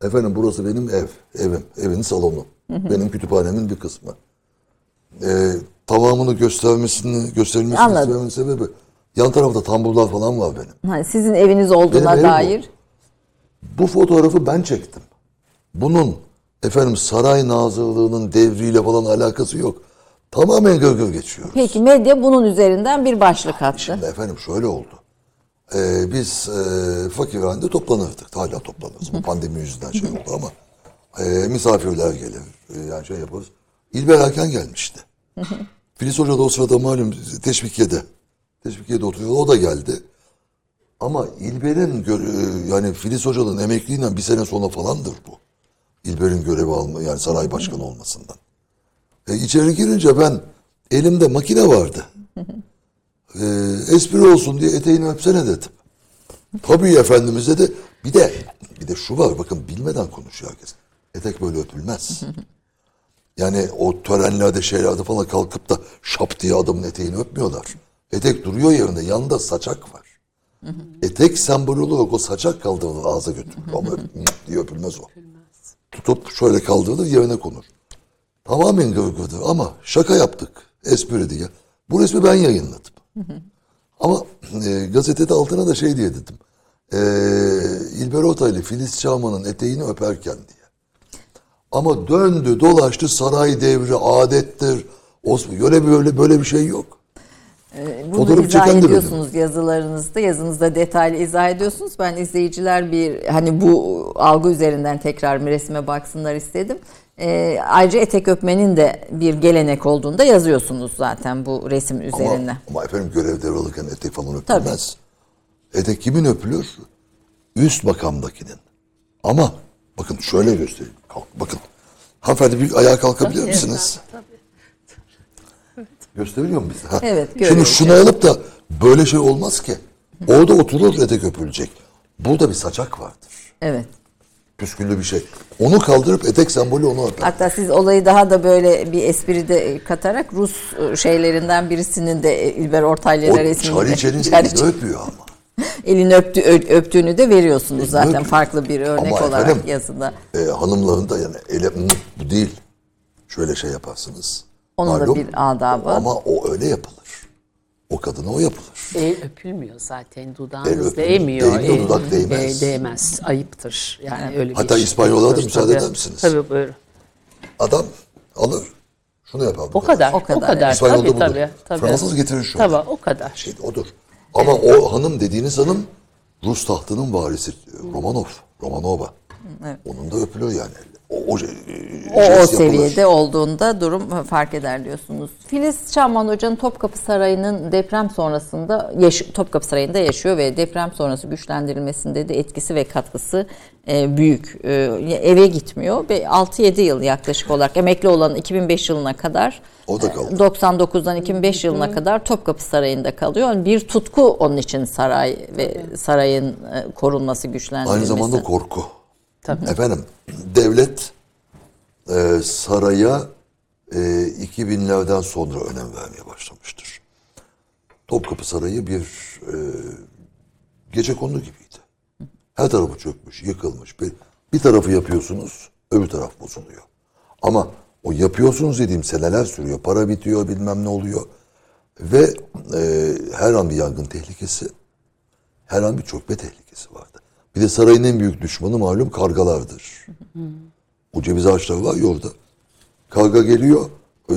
Efendim burası benim ev, evim, evin salonu. Benim kütüphanemin bir kısmı. E, tamamını göstermesini, gösterilmesini Anladım. istememin sebebi yan tarafta tamburlar falan var benim. Ha, sizin eviniz olduğuna Benim evim bu. dair. Bu fotoğrafı ben çektim. Bunun efendim saray nazırlığının devriyle falan alakası yok. Tamamen gölge geçiyor. Peki medya bunun üzerinden bir başlık attı. Şimdi efendim şöyle oldu. Ee, biz e, fakirhanede toplanırdık. Hala toplanırız. Bu pandemi yüzünden şey oldu ama e, misafirler gelir. E, yani şey yaparız. İlber Hakan gelmişti. Filiz Hoca da o sırada malum teşvikiyede Teşvikiye'de oturuyor. O da geldi. Ama İlber'in göre- yani Filiz Hoca'nın emekliğinden bir sene sonra falandır bu. İlber'in görevi alma yani saray başkanı olmasından. E, içeri girince ben elimde makine vardı. E, espri olsun diye eteğini öpsene dedim. Tabii efendimiz dedi. Bir de bir de şu var bakın bilmeden konuşuyor herkes. Etek böyle öpülmez. (laughs) Yani o törenlerde şeylerde falan kalkıp da şap diye adamın eteğini öpmüyorlar. Etek duruyor yerinde yanında saçak var. (laughs) Etek sembolü olarak o saçak kaldırılır ağza götürülür. (laughs) Ama diye öpülmez o. Tutup şöyle kaldırılır yerine konur. Tamamen gırgırdır ama şaka yaptık. Espri diye. Bu resmi ben yayınladım. Ama e, gazetede altına da şey diye dedim. E, İlber Ortaylı Filiz Çağman'ın eteğini öperken diye. Ama döndü dolaştı saray devri adettir. Osman öyle böyle böyle bir şey yok. Bunu Fotoğraf izah ediyorsunuz yazılarınızda, yazınızda detaylı izah ediyorsunuz. Ben izleyiciler bir hani bu algı üzerinden tekrar bir resme baksınlar istedim. Ee, ayrıca etek öpmenin de bir gelenek olduğunu da yazıyorsunuz zaten bu resim üzerinde. Ama, ama efendim görev devralırken etek falan öpülmez. Etek kimin öpülür? Üst makamdakinin. Ama bakın şöyle göstereyim. Kalk, bakın. Hanımefendi bir ayağa kalkabilir misiniz? Gösteriyor mu bize? Ha. Evet, Şimdi şunu alıp da böyle şey olmaz ki. Orada oturur etek öpülecek. Burada bir saçak vardır. Evet. Püsküllü bir şey. Onu kaldırıp etek sembolü onu öper. Hatta siz olayı daha da böyle bir espri de katarak Rus şeylerinden birisinin de İlber Ortaylı'yla O resmini de- Çariçe'nin Çariçe- elini öpüyor ama. (laughs) elini öptü, öptüğünü de veriyorsunuz zaten öpüyor. farklı bir örnek Ama olarak efendim, yazıda. e, hanımların da yani ele, "Hı, bu değil. Şöyle şey yaparsınız. Onun da Malum, bir adabı. Ama o öyle yapılır. O kadına o yapılır. El öpülmüyor zaten. Dudağınız değmiyor. Değmiyor, El- dudak değmez. e, değmez. Ayıptır. Yani öyle bir Hatta şey İspanyollara da müsaade Tabii. eder misiniz? Tabii buyurun. Adam alır. Şunu yapar. bu O kadar. O O kadar, kadar. İspanyol'da Tabii budur. tabii. tabii. Fransız getirir şunu. Tabii o kadar. Şey odur. Ama o hanım dediğiniz hanım Rus tahtının varisi Romanov. Romanova. Onun da öpülür yani. O, o, o, o yapılır. seviyede olduğunda durum fark eder diyorsunuz. Filiz Şahman Hoca'nın Topkapı Sarayı'nın deprem sonrasında yaş- Topkapı Sarayı'nda yaşıyor ve deprem sonrası güçlendirilmesinde de etkisi ve katkısı e, büyük. E, eve gitmiyor ve 6-7 yıl yaklaşık olarak emekli olan 2005 yılına kadar O da kaldı. 99'dan 2005 yılına kadar Topkapı Sarayı'nda kalıyor. Bir tutku onun için saray ve sarayın e, korunması, güçlendirilmesi. Aynı zamanda korku. Efendim devlet e, saraya e, 2000'lerden sonra önem vermeye başlamıştır. Topkapı Sarayı bir e, gece kondu gibiydi. Her tarafı çökmüş, yıkılmış. Bir, bir tarafı yapıyorsunuz, öbür taraf bozuluyor. Ama o yapıyorsunuz dediğim seneler sürüyor. Para bitiyor, bilmem ne oluyor. Ve e, her an bir yangın tehlikesi, her an bir çökme tehlikesi vardı. Bir de sarayın en büyük düşmanı malum kargalardır. O ceviz ağaçları var ya orada. Karga geliyor,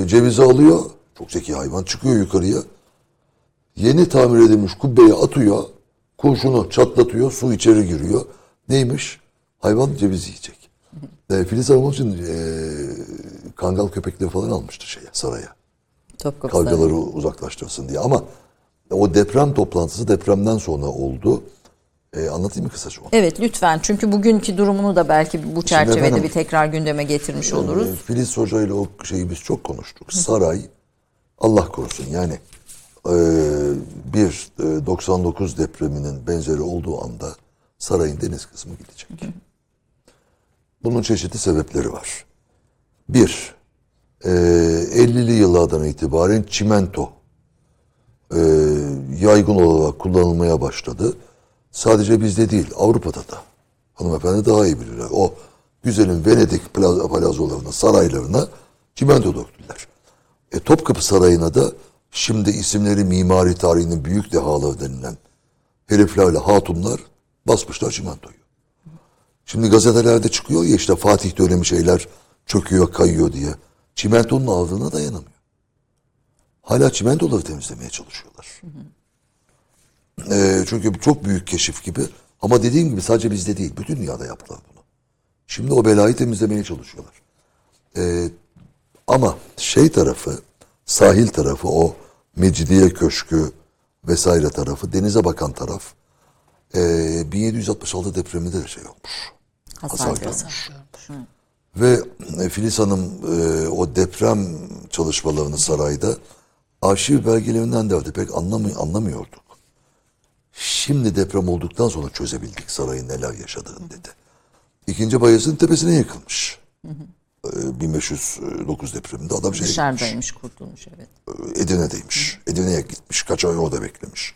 cevizi alıyor. Çok zeki hayvan çıkıyor yukarıya. Yeni tamir edilmiş kubbeye atıyor. Kurşunu çatlatıyor, su içeri giriyor. Neymiş? Hayvan ceviz yiyecek. (laughs) E, Filiz Hanım için e, kangal köpekleri falan almıştı şeye, saraya Topkapı kargaları uzaklaştırsın diye. Ama o deprem toplantısı depremden sonra oldu. Ee, anlatayım mı kısaca onu? Evet lütfen çünkü bugünkü durumunu da belki bu çerçevede efendim, bir tekrar gündeme getirmiş oluruz. Ee, Filiz Hoca ile o şeyi biz çok konuştuk. Saray, Allah korusun yani e, bir e, 99 depreminin benzeri olduğu anda sarayın deniz kısmı gidecek. Bunun çeşitli sebepleri var. Bir, e, 50'li yıllardan itibaren çimento e, yaygın olarak kullanılmaya başladı. Sadece bizde değil, Avrupa'da da. Hanımefendi daha iyi bilirler. O güzelin Venedik plaza, plazolarına, saraylarına çimento döktüler. E, Topkapı Sarayı'na da şimdi isimleri mimari tarihinin büyük dehaları denilen heriflerle hatunlar basmışlar çimentoyu. Şimdi gazetelerde çıkıyor ya işte Fatih dönemi şeyler çöküyor, kayıyor diye. Çimentonun ağzına dayanamıyor. Hala çimentoları temizlemeye çalışıyorlar. Ee, çünkü çok büyük keşif gibi. Ama dediğim gibi sadece bizde değil. Bütün dünyada yaptılar bunu. Şimdi o belayı temizlemeye çalışıyorlar. Ee, ama şey tarafı, sahil tarafı o Mecidiye Köşkü vesaire tarafı, denize bakan taraf e, 1766 depreminde de şey olmuş. Hasar Hasar görmüş. Ve e, Filiz Hanım e, o deprem çalışmalarını sarayda arşiv belgelerinden derdi. Pek anlamı, anlamıyorduk. Şimdi deprem olduktan sonra çözebildik sarayın neler yaşadığını dedi. İkinci Bayezid'in tepesine yıkılmış. E, 1509 depreminde adam gitmiş. Dışarıdaymış kurtulmuş evet. Edirne'deymiş. Edirne'ye gitmiş. Kaç ay orada beklemiş.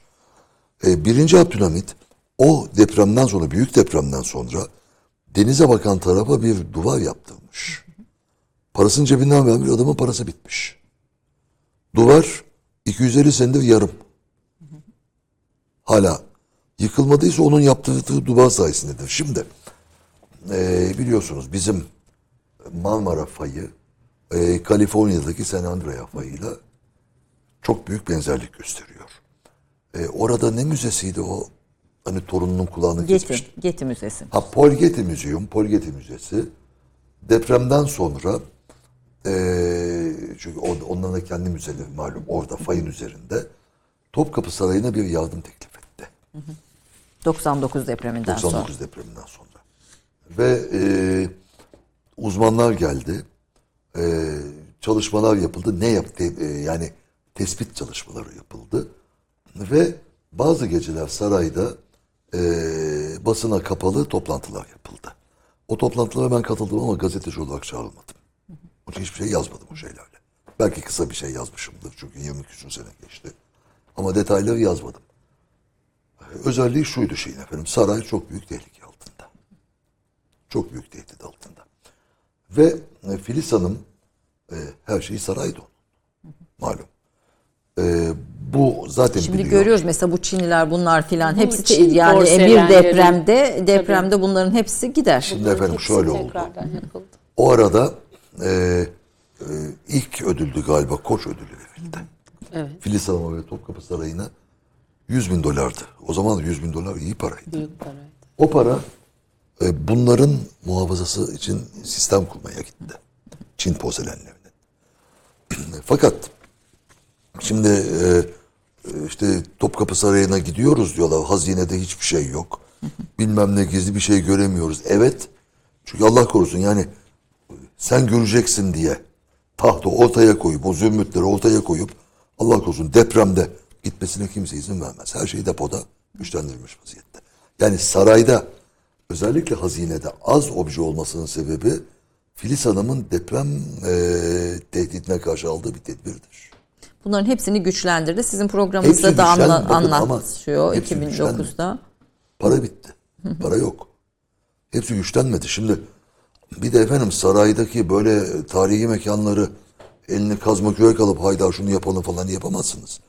E, birinci Abdülhamit o depremden sonra, büyük depremden sonra denize bakan tarafa bir duvar yaptırmış. Parasını cebinden vermiş, adamın parası bitmiş. Duvar 250 senedir yarım. Hala yıkılmadıysa onun yaptırdığı duvar sayesindedir. Şimdi e, biliyorsunuz bizim Marmara fayı e, Kaliforniya'daki San Andreas fayıyla çok büyük benzerlik gösteriyor. E, orada ne müzesiydi o? Hani torununun kulağını kesmişti. Getty, Getty Müzesi. Ha Müzeyum, Paul Getty Müzesi depremden sonra eee çünkü on- onların da kendi müzeleri malum orada fayın üzerinde Topkapı Sarayı'na bir yardım teklif. 99 depreminden sonra. 99 depreminden sonra. Ve eee, uzmanlar geldi. Eee, çalışmalar yapıldı. Ne yaptı? Eee, yani tespit çalışmaları yapıldı. Ve bazı geceler sarayda eee, basına kapalı toplantılar yapıldı. O toplantılara ben katıldım ama gazeteci olarak çağrılmadım. Onun için hiçbir şey yazmadım o şeylerle. Belki kısa bir şey yazmışımdır çünkü 20 küsur sene geçti. Ama detayları yazmadım. Özelliği şuydu şeyin efendim. Saray çok büyük tehlike altında. Çok büyük tehdit altında. Ve e, Filiz Hanım e, her şeyi sarayda onun. Malum. E, bu zaten Şimdi biliyor. görüyoruz mesela bu Çinliler bunlar filan Bu hepsi Çin yani bir depremde depremde bunların hepsi gider. Şimdi efendim şöyle oldu. yapıldı. O arada e, e, ilk ödüldü galiba Koç ödülü verildi. Evet. Filiz Hanım'a ve Topkapı Sarayı'na 100 bin dolardı. O zaman 100 bin dolar iyi paraydı. Büyük paraydı. O para e, bunların muhafazası için sistem kurmaya gitti. Çin porselenlerinin. (clears throat) Fakat şimdi e, işte Topkapı Sarayı'na gidiyoruz diyorlar. Hazinede hiçbir şey yok. (laughs) Bilmem ne gizli bir şey göremiyoruz. Evet. Çünkü Allah korusun yani sen göreceksin diye tahtı ortaya koyup o zümrütleri ortaya koyup Allah korusun depremde gitmesine kimse izin vermez. Her şey depoda güçlendirilmiş vaziyette. Yani sarayda özellikle hazinede az obje olmasının sebebi Filiz Hanım'ın deprem e, tehditine karşı aldığı bir tedbirdir. Bunların hepsini güçlendirdi. Sizin programınızda Hepsi da anla, anlatıyor hepsi 2009'da. Para bitti. Para yok. Hepsi güçlenmedi. Şimdi bir de efendim saraydaki böyle tarihi mekanları elini kazma kürek alıp hayda şunu yapalım falan yapamazsınız.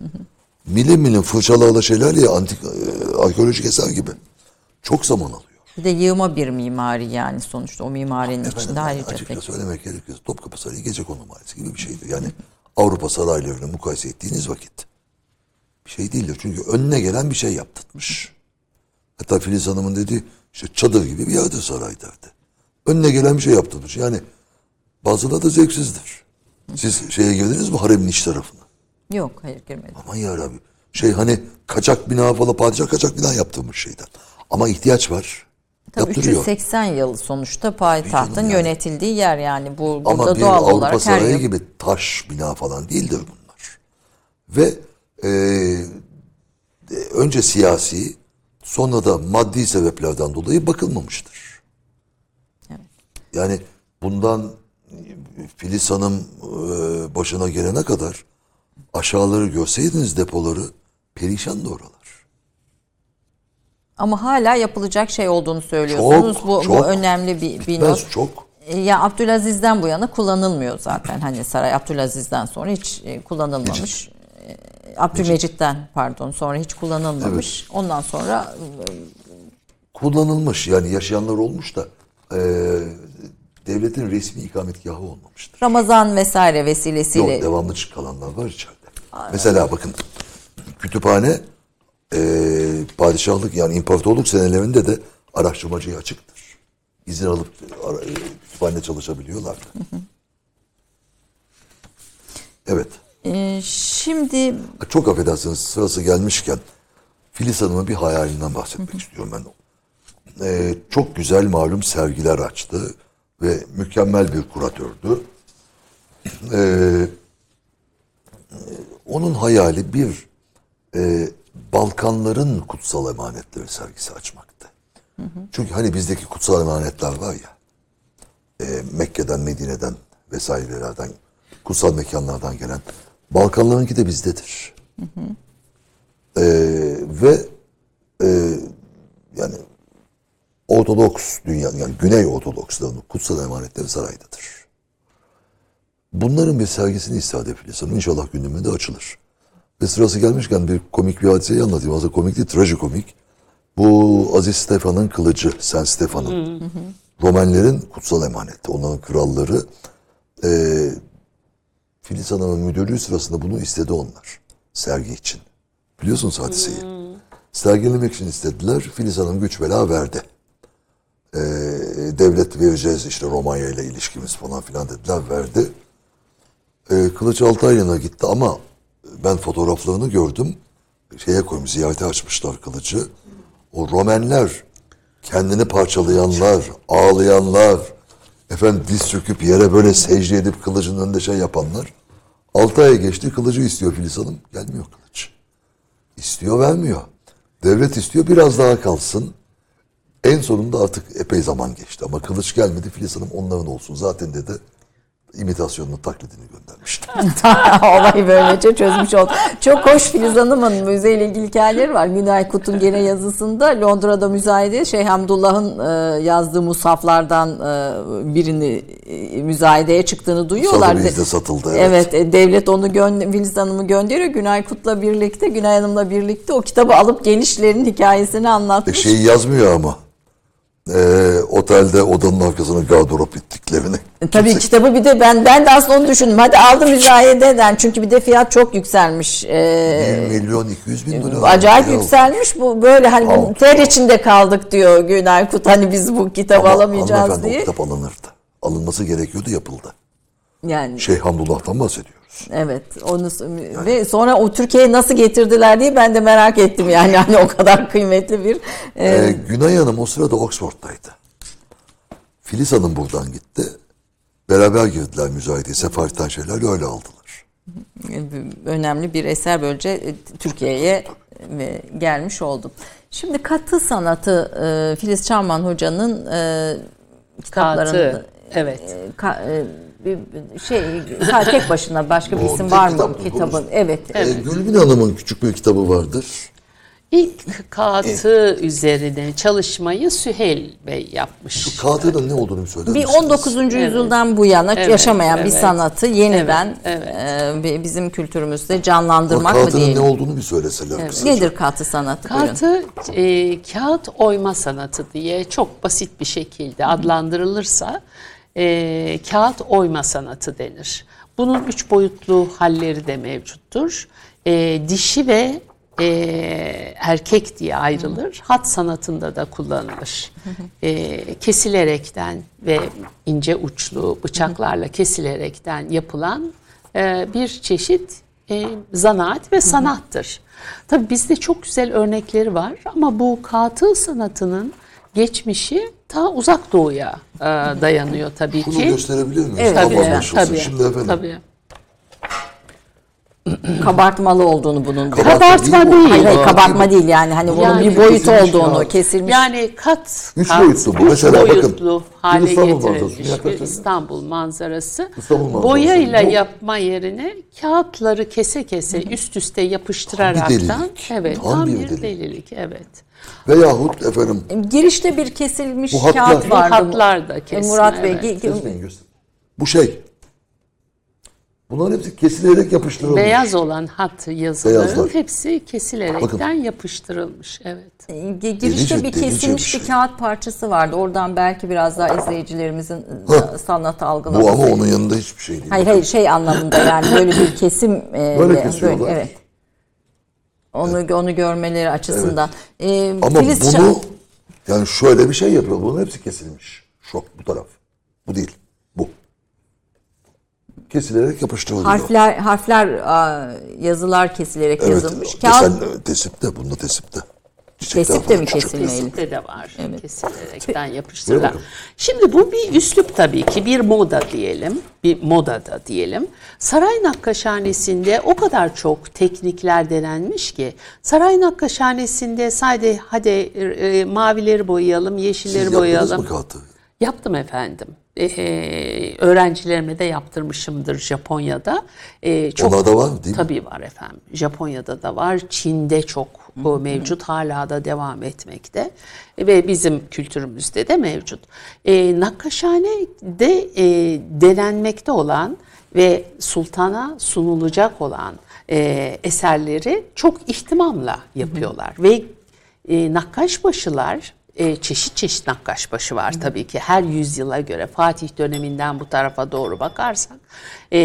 Milim milim fırçalarla şeyler ya antik e, arkeolojik eser gibi. Çok zaman alıyor. Bir de yığma bir mimari yani sonuçta o mimarinin Efendim, içinde yani ayrıca açıkça söylemek gerekirse Topkapı Sarayı gece kondu mahallesi gibi bir şeydir. Yani Avrupa saraylarını mukayese ettiğiniz vakit bir şey değildir. Çünkü önüne gelen bir şey yaptırmış. Hatta Filiz Hanım'ın dediği işte çadır gibi bir yerdir saray derdi. Önüne gelen bir şey yaptırmış. Yani bazıları da zevksizdir. Siz şeye girdiniz mi haremin iç tarafına? Yok hayır girmedim. Aman yarabbi. Şey hani kaçak bina falan padişah kaçak bina yaptırmış şeyden. Ama ihtiyaç var. Tabii Yaptırıyor. 380 yıl sonuçta payitahtın yani. yönetildiği yer yani. Bu, Ama burada bir doğal Avrupa olarak her sarayı yıl gibi taş bina falan değildir bunlar. Ve e, e, önce siyasi sonra da maddi sebeplerden dolayı bakılmamıştır. Evet. Yani bundan Filiz Hanım e, başına gelene kadar aşağıları görseydiniz depoları perişan da oralar. ama hala yapılacak şey olduğunu söylüyorsunuz. Çok, bu, bu çok. önemli bir, bir not. çok. E, Ya Abdülaziz'den bu yana kullanılmıyor zaten. Hani saray Abdülaziz'den sonra hiç e, kullanılmamış. E, Abdülmecit'ten pardon sonra hiç kullanılmamış. Ondan sonra Kullanılmış yani yaşayanlar olmuş da e, devletin resmi ikametgahı olmamıştır. Ramazan vesaire Yok vesilesiyle devamlı kalanlar var içeride. Mesela bakın kütüphane e, padişahlık yani imparatorluk senelerinde de araştırmacıya açıktır. İzin alıp ara, e, kütüphanede çalışabiliyorlar. Evet. Ee, şimdi Çok affedersiniz sırası gelmişken Filiz Hanım'ın bir hayalinden bahsetmek istiyorum ben. Ee, çok güzel malum sergiler açtı ve mükemmel bir kuratördü. Ee, onun hayali bir e, Balkanların kutsal emanetleri sergisi açmaktı. Çünkü hani bizdeki kutsal emanetler var ya e, Mekke'den, Medine'den vesairelerden, kutsal mekanlardan gelen Balkanlarınki de bizdedir. E, ve e, yani Ortodoks dünya, yani Güney Ortodoksların kutsal emanetleri saraydadır. Bunların bir sergisini istihade Filiz Hanım. İnşallah gündeminde açılır. Ve sırası gelmişken bir komik bir hadiseyi anlatayım. Aslında komik değil, trajikomik. Bu Aziz Stefan'ın kılıcı, Sen Stefan'ın. Romenlerin kutsal emaneti. Onların kralları. Ee, Filiz Hanım'ın müdürlüğü sırasında bunu istedi onlar. Sergi için. Biliyorsunuz hadiseyi. Sergilemek için istediler. Filiz Hanım güç bela verdi. Ee, devlet vereceğiz işte Romanya ile ilişkimiz falan filan dediler. Verdi. Ee, Kılıç Altarya'na gitti ama ben fotoğraflarını gördüm. Şeye koymuş, ziyarete açmışlar kılıcı. O Romenler, kendini parçalayanlar, ağlayanlar, efendim diz çöküp yere böyle secde edip kılıcın önünde şey yapanlar. Altı aya geçti, kılıcı istiyor Filiz Hanım. Gelmiyor kılıç. İstiyor, vermiyor. Devlet istiyor, biraz daha kalsın. En sonunda artık epey zaman geçti ama kılıç gelmedi. Filiz Hanım onların olsun. Zaten dedi imitasyonunu, taklidini göndermişti. (laughs) Olayı böylece çözmüş oldu. Çok hoş Filiz Hanım'ın müzeyle ilgili hikayeleri var. Günay Kut'un gene yazısında Londra'da müzayede Şeyh Hamdullah'ın e, yazdığı musaflardan e, birini e, müzayedeye çıktığını duyuyorlar. Sotheby's'de satıldı, evet. Evet. e, devlet onu gö- Filiz Hanım'ı gönderiyor. Günay Kut'la birlikte, Günay Hanım'la birlikte o kitabı alıp genişlerin hikayesini E anlatmış. şeyi yazmıyor ama. Ee, otelde odanın arkasına gardırop ettiklerini. E, Tabii kitabı bir de ben ben de aslında onu düşündüm. Hadi aldım müzayededen çünkü bir de fiyat çok yükselmiş. Ee, 1 milyon 200 bin dolar. acayip Ya. yükselmiş bu böyle hani Al. ter içinde kaldık diyor Günay Kut hani biz bu kitabı Ama alamayacağız diye. O kitap alınırdı. Alınması gerekiyordu yapıldı. Yani Şeyh Hamdullah'tan bahsediyoruz. evet onu ve sonra o Türkiye'ye nasıl getirdiler diye ben de merak ettim yani hani o kadar kıymetli bir e, Ee, Günay Hanım o sırada Oxford'daydı. Filiz Hanım buradan gitti. Beraber girdiler müzayedeye. Sefaristen şeyler öyle aldılar. önemli bir eser böylece e, Türkiye'ye e, gelmiş oldu. Şimdi katı sanatı e, Filiz Çarman Hoca'nın e, kitaplarında Katı, evet. e, ka- e, şey tek başına başka bir isim var mı kitabın? Konuş. Evet. Ee, Gülbin Hanım'ın küçük bir kitabı vardır. İlk katı üzerine çalışmayı Süheyl Bey yapmış. Kağıtının ne olduğunu bir söyler Bir misiniz? 19. yüzyıldan bu yana Evet, yaşamayan bir evet. sanatı yeniden Evet, e, bi- bizim kültürümüzde canlandırmak mı kağıtının ne diyelim? olduğunu bir söyleseler kısaca. Nedir katı sanatı? Katı e, kağıt oyma sanatı diye çok basit bir şekilde adlandırılırsa e, kağıt oyma sanatı denir. Bunun üç boyutlu halleri de mevcuttur. E, dişi ve e, erkek diye ayrılır. Hat sanatında da kullanılır. E, kesilerekten ve ince uçlu bıçaklarla kesilerekten yapılan e, bir çeşit e, zanaat ve sanattır. Tabii bizde çok güzel örnekleri var ama bu katı sanatının geçmişi ta uzak doğuya e, dayanıyor tabii Bunu ki. gösterebilir miyiz? Evet, Tabii, anlaşılsın. tabii, Şimdi efendim. tabii. Kabartmalı olduğunu bunun. Kabartma Kabartma değil. Hayır, hayır bu. kabartma değil yani hani onun Yani bir kesilmiş olduğunu kağıt. kesilmiş. Yani kat, Üç kat, boyutlu bu. üç Mesela bakın, boyutlu hale İstanbul manzarası. getirilmiş bir. İstanbul manzarası. İstanbul manzarası. Boyayla Bu- yapma yerine kağıtları kese kese üst üste yapıştıraraktan delilik. evet Tam tam, bir bir delilik. delilik evet. Veyahut efendim Girişte bir kesilmiş Bu hatlar- kağıt Bu vardı. hatlar da E, kesme, Murat Bey evet. göstereyim. Bu şey. Bunların hepsi kesilerek yapıştırılmış. Beyaz olan hat yazıların Beyazlar. hepsi kesilerekten Bakın. yapıştırılmış. Evet. ge- girişte Delice- bir delice kesilmiş bir bir, şey. kağıt parçası vardı. Oradan belki biraz daha izleyicilerimizin e, Hah. sanatı Bu algılaması. ama onun yanında hiçbir şey değil. Hayır hayır şey anlamında yani (coughs) böyle bir kesim e, Böyle de- kesiyorlar. evet. Onu onu görmeleri açısından. E, Ama Filiz bunu Çam- yani şöyle bir şey yapıyor. Bunun hepsi kesilmiş. Şu bu taraf. Bu değil. Kesilerek yapıştırılıyor. Harfler harfler yazılar kesilerek evet, yazılmış. Kağıt desen, tesipte, bunda tesipte. Çiçekler Tesip de falan mi kesilmeli? Kesinlikle de var. Kesilerekten Buyurun yapıştırılan. Şimdi bu bir üslup tabii ki. Bir moda diyelim. Bir moda da diyelim. Saray Nakkaşhanesi'nde o kadar çok teknikler denenmiş ki saray Nakkaşhanesi'nde sadece hadi e, mavileri boyayalım, Siz yeşilleri yaptınız boyayalım. mı kağıtı? Yaptım efendim. Ee, öğrencilerime de yaptırmışımdır Japonya'da. Ee, çok Onlarda var mı, değil mi? Tabii var efendim. Japonya'da da var, Çin'de çok o mevcut, hala da devam etmekte ve bizim kültürümüzde de mevcut. Ee, Nakkaşhane'de e, denenmekte olan ve sultana sunulacak olan e, eserleri çok ihtimamla yapıyorlar ve e, nakkaşbaşılar e, çeşit çeşit nakkaşbaşı var tabii ki her yüzyıla göre Fatih döneminden bu tarafa doğru bakarsak e,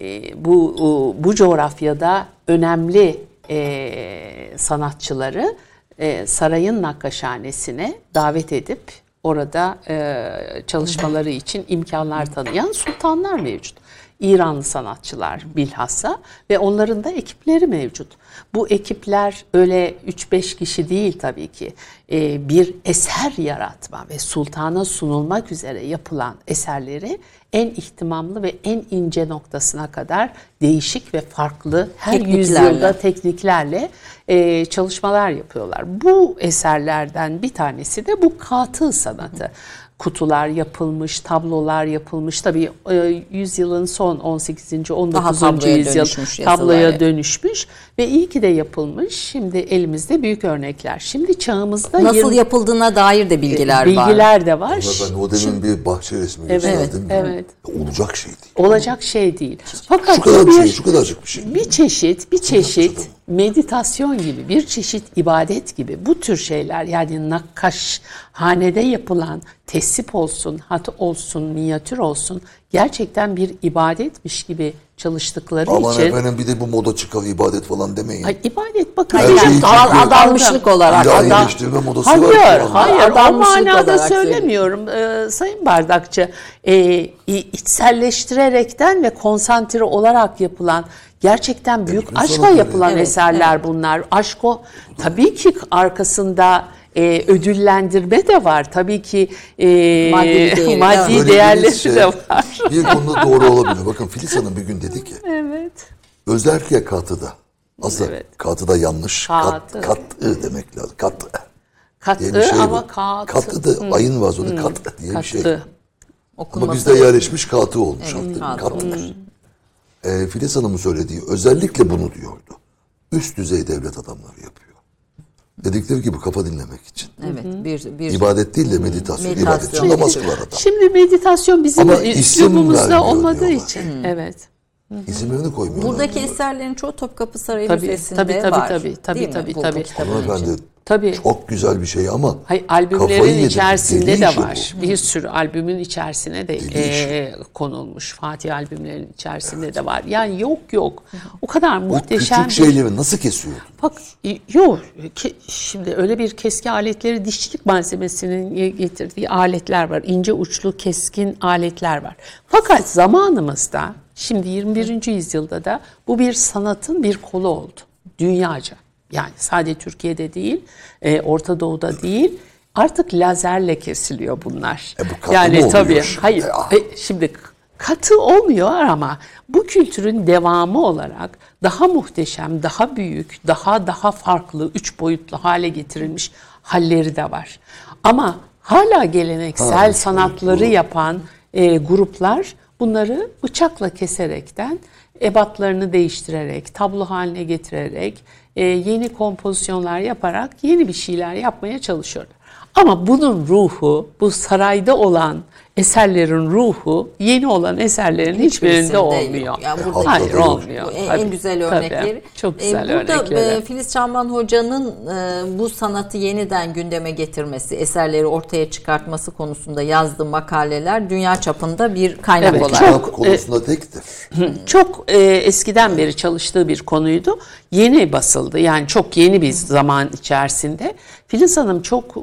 e, bu o- bu coğrafyada önemli e, sanatçıları e, sarayın nakkaşhanesine davet edip orada e, çalışmaları için imkanlar tanıyan sultanlar mevcut. İranlı sanatçılar bilhassa ve onların da ekipleri mevcut. Bu ekipler öyle 3-5 kişi değil tabii ki. Ee, bir eser yaratma ve sultana sunulmak üzere yapılan eserleri en ihtimamlı ve en ince noktasına kadar değişik ve farklı her Tekniklerle. yüzyılda tekniklerle e, çalışmalar yapıyorlar. Bu eserlerden bir tanesi de bu katı sanatı. Kutular yapılmış, tablolar yapılmış. Tabii e, yüzyılın son 18. 19. tabloya yüzyıl dönüşmüş tabloya dönüşmüş ve iyi ki de yapılmış. Şimdi elimizde büyük örnekler. Şimdi çağımızda nasıl 20 yapıldığına dair de bilgiler, var. bilgiler de var. Ben o demin bir bahçe resmi Evet, gösterdim. evet. Olacak şey değil. Olacak şey değil. Fakat Şu kadar bir şey, şu kadarcık bir şey. bir çeşit, bir çeşit meditasyon gibi, bir çeşit ibadet gibi bu tür şeyler yani nakkaş hanede yapılan tesip olsun, hat olsun, minyatür olsun gerçekten bir ibadetmiş gibi çalıştıkları Aman için efendim bir de bu moda çıkar ibadet falan demeyin. Ay, ibadet bakın. Her hocam, şeyi al- çünkü- adanmışlık olarak. İlahileştirme modası Hayır, var. anda. hayır. O manada söylemiyorum Ee, Sayın Bardakçı. İ- içselleştirerekten ve konsantre olarak yapılan gerçekten büyük bütün aşkla yapılan Evet, eserler bunlar. Aşk o. Tabii ki arkasında e, ödüllendirme de var. Tabii ki e, Maddi (laughs) değeri de var. maddi değerleri şey de var. Bir konuda doğru olabilir. Bakın Filiz Hanım bir gün dedi ki evet. özellikle katıda. Aslında Evet. katıda yanlış. Katı. Kat, katı demek lazım. Katı Katı diye bir şey ama bu. katı. Katı da ayın var orada katı diye bir şey. Katı. Ama Okunması bizde yerleşmiş katı olmuş Evet, katı Katı. olmuş. Ee, Filiz Hanım'ın söylediği özellikle bunu diyordu. Üst düzey devlet adamları yapıyor. Dedikleri gibi kafa dinlemek için. Evet, bir bir İbadet değil de meditasyon. Meditasyon. İbadet için namaz kılar adam. Şimdi meditasyon bizim Ama isim üslubumuzda vermiyor olmadığı diyorlar. için. Evet. İsimlerini koymuyorlar. buradaki eserlerin çoğu Topkapı Sarayı Tabii, Müzesi'nde tabii, tabii, var. tabii, tabii, tabii, Bu- bu tabii. kitabın Hanımefendi için. Tabii. çok güzel bir şey ama Hayır, albümlerin içerisinde Deli de var. Bir sürü albümün içerisine de Deli e, konulmuş. Fatih albümlerin içerisinde de var. Yani yok yok. O kadar O muhteşem küçük bir şeyleri nasıl kesiyor? Bak yok şimdi öyle bir keski aletleri dişçilik malzemesinin ge- getirdiği aletler var. İnce uçlu keskin aletler var. Fakat zamanımızda şimdi 21. yüzyılda da bu bir sanatın bir kolu oldu. Dünyaca. Yani sadece Türkiye'de değil, e, Orta Doğu'da değil. Artık lazerle kesiliyor bunlar. E bu katı yani mı tabii. şimdi? Hayır. Ah. e, şimdi katı olmuyor ama bu kültürün devamı olarak daha muhteşem, daha büyük, daha daha farklı, üç boyutlu hale getirilmiş halleri de var. Ama hala geleneksel Ha, sanatları boyutlu. yapan e, gruplar bunları bıçakla keserekten, ebatlarını değiştirerek, tablo haline getirerek, e, yeni kompozisyonlar yaparak yeni bir şeyler yapmaya çalışıyorlar. Ama bunun ruhu, bu sarayda olan eserlerin ruhu yeni olan eserlerin hiçbirinde Hiçbirisinde olmuyor. yok. Yani burada- Hayır Tabii. olmuyor. Bu en, Tabii, en güzel tabii. örnekleri. Çok E, güzel Burada örnekleri. e, Filiz Çamman Hoca'nın e, bu sanatı yeniden gündeme getirmesi, eserleri ortaya çıkartması konusunda yazdığı makaleler dünya çapında bir kaynak Evet, olarak. çok- Çok konusunda tektir. Çok e, eskiden beri çalıştığı bir konuydu. Yeni basıldı. Yani çok yeni bir zaman içerisinde. Filiz Hanım çok e,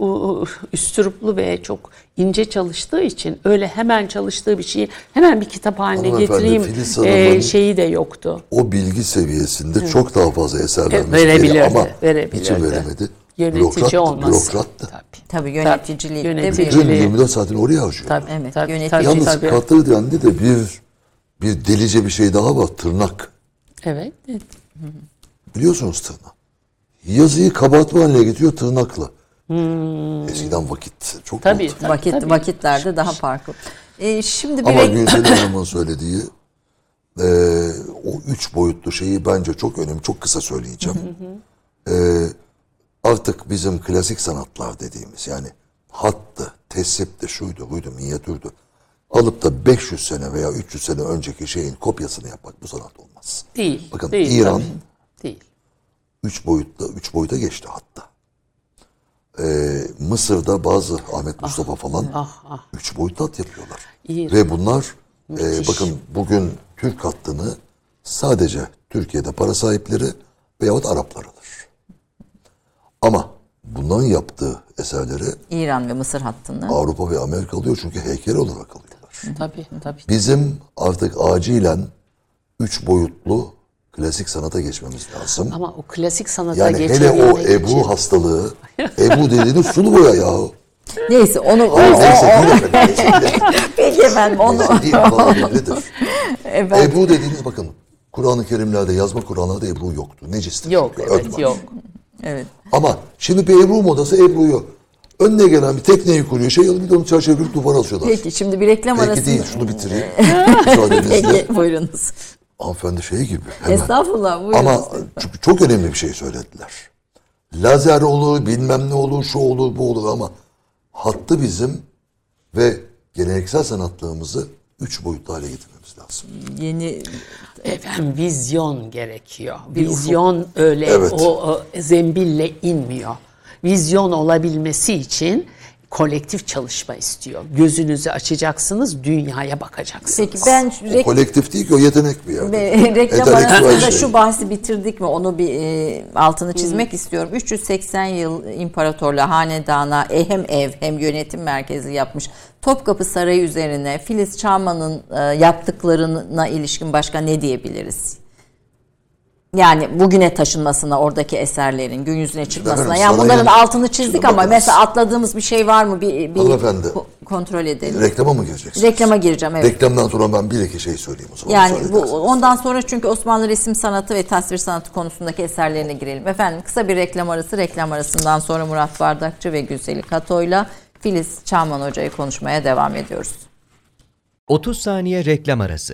üstüruplu ve çok ince çalıştığı için öyle hemen çalıştığı bir şeyi hemen bir kitap haline getireyim e, şeyi de yoktu. O bilgi seviyesinde çok daha fazla eser vermesi verebilirdi, ama verebilirdi. niçin veremedi? Yönetici Bürokrattı, olması. Bürokrattı. Tabii. Tabii yöneticilikte Yönetici. bir Gün Tabii. 24 saatini oraya harcıyor. Tabii, Evet, tabii, yönetici tabii, Yalnız tabii. Katırdiyen'de de bir bir delice bir şey daha var. Tırnak. Evet. Biliyorsunuz tırnak. Yazıyı kabartma haline getiriyor tırnakla. Eskiden vakit çok Hmm. Tabii, oldu. tabii, vakit tabii. vakitlerde daha farklı. Ee, şimdi bir Ama renk- Günsel (laughs) Hanım'ın söylediği e, o üç boyutlu şeyi bence çok önemli. Çok kısa söyleyeceğim. E, artık bizim klasik sanatlar dediğimiz yani hattı, tesipti, şuydu, buydu, minyatürdü. Alıp da 500 sene veya 300 sene önceki şeyin kopyasını yapmak bu sanat olmaz. Değil. Bakın değil, İran tabii. Değil. üç boyutla üç boyuta geçti hatta. Ee, Mısır'da bazı Ahmet Mustafa falan ah. üç boyutlu hat yapıyorlar. İyi. Ve bunlar e, bakın bugün Türk hattını sadece Türkiye'de para sahipleri veyahut Araplar alır. Ama bunların yaptığı eserleri İran ve Mısır hattını. Avrupa ve Amerika alıyor çünkü heykel olarak alıyorlar. Tabii tabii. Bizim artık acilen üç boyutlu klasik sanata geçmemiz lazım. Ama o klasik sanata Yani hele o Ebru için- hastalığı, Ebru dediğiniz sulu boya yahu. Neyse onu o, o, Neyse o- değil. peki efendim onu Neyse değil efendim, (laughs) (laughs) Ebru dediğiniz bakın Kur'an-ı Kerimlerde yazma Kur'anlarda Ebru yoktu. Necistir. Yok çünkü, evet ört var. yok. evet. Ama şimdi bir Ebru modası Ebru'yu önüne gelen bir tekneyi kuruyor. Şey alıp bir de onu çerçeveleyip duvara asıyorlar. Peki şimdi bir reklam Peki arasında. değil şunu bitireyim. Peki buyurunuz. Hanımefendi şey gibi. Hemen. Estağfurullah buyurunuz. Ama çünkü çok önemli bir şey söylediler. Lazer olur, bilmem ne olur, şu olur, bu olur ama hattı bizim ve geleneksel sanatlarımızı üç boyutlu hale getirmemiz lazım. Yeni Efendim vizyon gerekiyor. vizyon öyle Evet. o, o zembille inmiyor. Vizyon olabilmesi için kolektif çalışma istiyor. Gözünüzü açacaksınız, dünyaya bakacaksınız. Peki ben rek- kolektif değil ki o yetenek bir yerde. Ve reklam arasında şu bahsi bitirdik mi onu bir e, altını çizmek istiyorum. 380 yıl imparatorluğa, hanedana e, hem ev hem yönetim merkezi yapmış. Topkapı Sarayı üzerine Filiz Çağman'ın e, yaptıklarına ilişkin başka ne diyebiliriz? Yani bugüne taşınmasına oradaki eserlerin gün yüzüne çıkmasına. efendim, Yani bunların altını çizdik ama bakınız. mesela atladığımız bir şey var mı? Bir, bir Hanımefendi. ko- kontrol edelim. Reklama mı gireceksiniz? Reklama gireceğim evet. Reklamdan sonra ben bir iki şey söyleyeyim o zaman. Yani bu ondan sonra çünkü Osmanlı resim sanatı ve tasvir sanatı konusundaki eserlerine girelim. Efendim kısa bir reklam arası. Reklam arasından sonra Murat Bardakçı ve Gülseli Kato'yla Filiz Çağman Hoca'yı konuşmaya devam ediyoruz. 30 saniye reklam arası.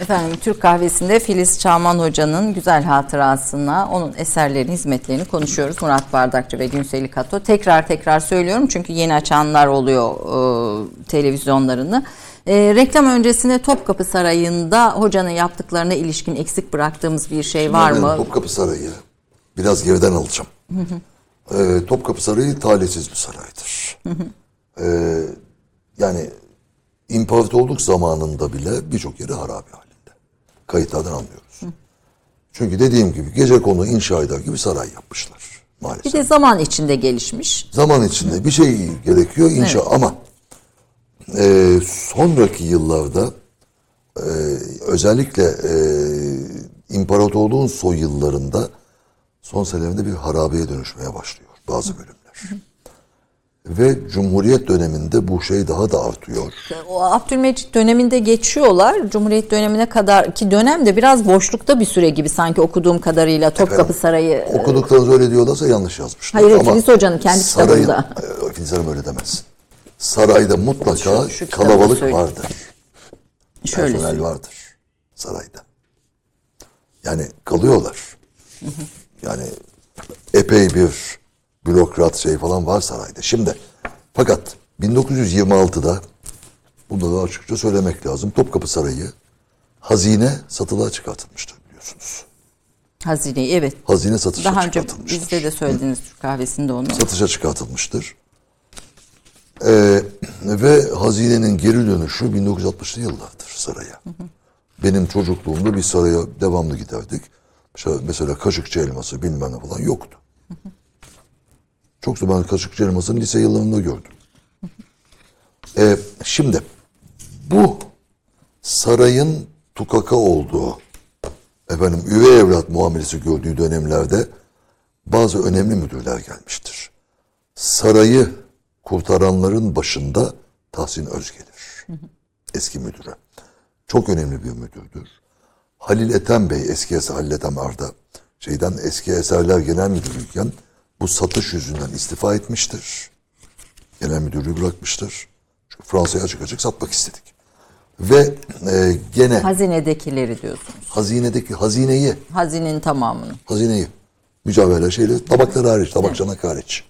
Efendim Türk Kahvesi'nde Filiz Çağman Hoca'nın güzel hatırasına, onun eserlerini, hizmetlerini konuşuyoruz. Murat Bardakçı ve Günseli Kato. Tekrar tekrar söylüyorum çünkü yeni açanlar oluyor e, televizyonlarını. E, reklam öncesinde Topkapı Sarayı'nda hocanın yaptıklarına ilişkin eksik bıraktığımız bir şey var mı? Topkapı Sarayı biraz geriden alacağım. Ee, Topkapı Sarayı talihsiz bir saraydır. Ee, yani imparatorluk zamanında bile birçok yeri harabe. Kayıtlardan anlıyoruz. Çünkü dediğim gibi gece konu inşa eder gibi saray yapmışlar maalesef. Bir de zaman içinde gelişmiş. Zaman içinde bir şey gerekiyor inşa ama e, sonraki yıllarda e, özellikle e, imparatorluğun son yıllarında son senelerinde bir harabeye dönüşmeye başlıyor bazı bölümler. Ve Cumhuriyet döneminde bu şey daha da artıyor. O Abdülmecit döneminde geçiyorlar. Cumhuriyet dönemine kadar ki dönem de biraz boşlukta bir süre gibi sanki okuduğum kadarıyla Topkapı Efendim, Sarayı. Okuduklarınız öyle diyorlarsa yanlış yazmışlar. Hayır, Ama Filiz Hoca'nın kendi sarayın- kitabında. e, Filiz Hanım öyle demez. Sarayda mutlaka Şu- şu kalabalık söyleyeyim. vardır. Şöyle personel söyleyeyim. vardır. sarayda. Yani kalıyorlar. Yani epey bir bürokrat şey falan var sarayda. Şimdi fakat 1926'da bunu da açıkça söylemek lazım. Topkapı Sarayı hazine satılığa çıkartılmıştır biliyorsunuz. Hazineyi evet. Hazine satışa Daha önce bizde de söylediğiniz Türk kahvesinde onu. satışa çıkartılmıştır. Ee, ve hazinenin geri dönüşü 1960'lı yıllardır saraya. Benim çocukluğumda bir saraya devamlı giderdik. Mesela, mesela kaşıkçı elması bilmem ne falan yoktu. Çok zaman kaşıkçı elmasını lise yıllarında gördüm. Ee, şimdi bu sarayın tukaka olduğu efendim üvey evlat muamelesi gördüğü dönemlerde bazı önemli müdürler gelmiştir. Sarayı kurtaranların başında Tahsin Öz gelir. Eski müdürü. Çok önemli bir müdürdür. Halil Ethem Bey, eski eser Halil Ethem Arda, şeyden eski eserler genel müdürüyken bu satış yüzünden istifa etmiştir. Genel müdürlüğü bırakmıştır. Çünkü Fransa'ya açık açık satmak istedik. Ve e, gene Hazinedekileri diyorsunuz. hazinedeki hazineyi Hazinenin tamamını. hazineyi. Mücevherler şeyle tabaklar hariç, tabak çanak hariç.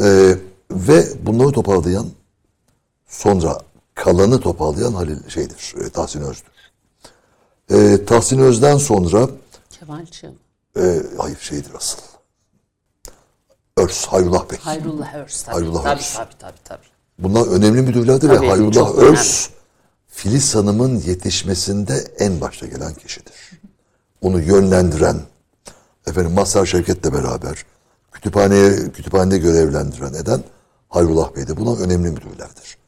Ee, ve bunları toparlayan sonra kalanı toparlayan Halil şeydir, e, Tahsin Öz'dür. Ee, Tahsin Öz'den sonra Kemalçı. e, hayır şeydir asıl. Örs, Hayrullah Bey. Hayrullah Örs. Tabii, Hayrullah tabii, Örs. tabii, tabii, tabii. Bunlar önemli müdürlerdi ve Hayrullah Örs Filiz Hanım'ın yetişmesinde en başta gelen kişidir. Onu yönlendiren, efendim Mazhar Şevket'le beraber kütüphaneye kütüphanede görevlendiren eden Hayrullah Bey de buna önemli müdürlerdir.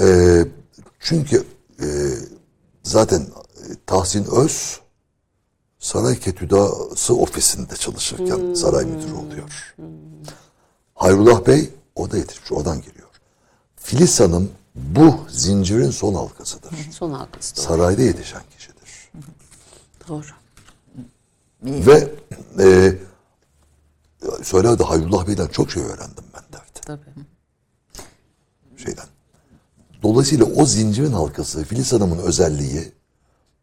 Ee, çünkü e, zaten e, Tahsin Öz Saray Ketüdası ofisinde çalışırken saray müdürü oluyor. Hayrullah Bey o da yetişmiş, oradan geliyor. Filiz Hanım bu zincirin son halkasıdır. Son halkası doğru. Sarayda yetişen kişidir. doğru. Ve e, söylerdi Hayrullah Bey'den çok şey öğrendim ben derdi. Tabii. Şeyden. Dolayısıyla o zincirin halkası Filiz Hanım'ın özelliği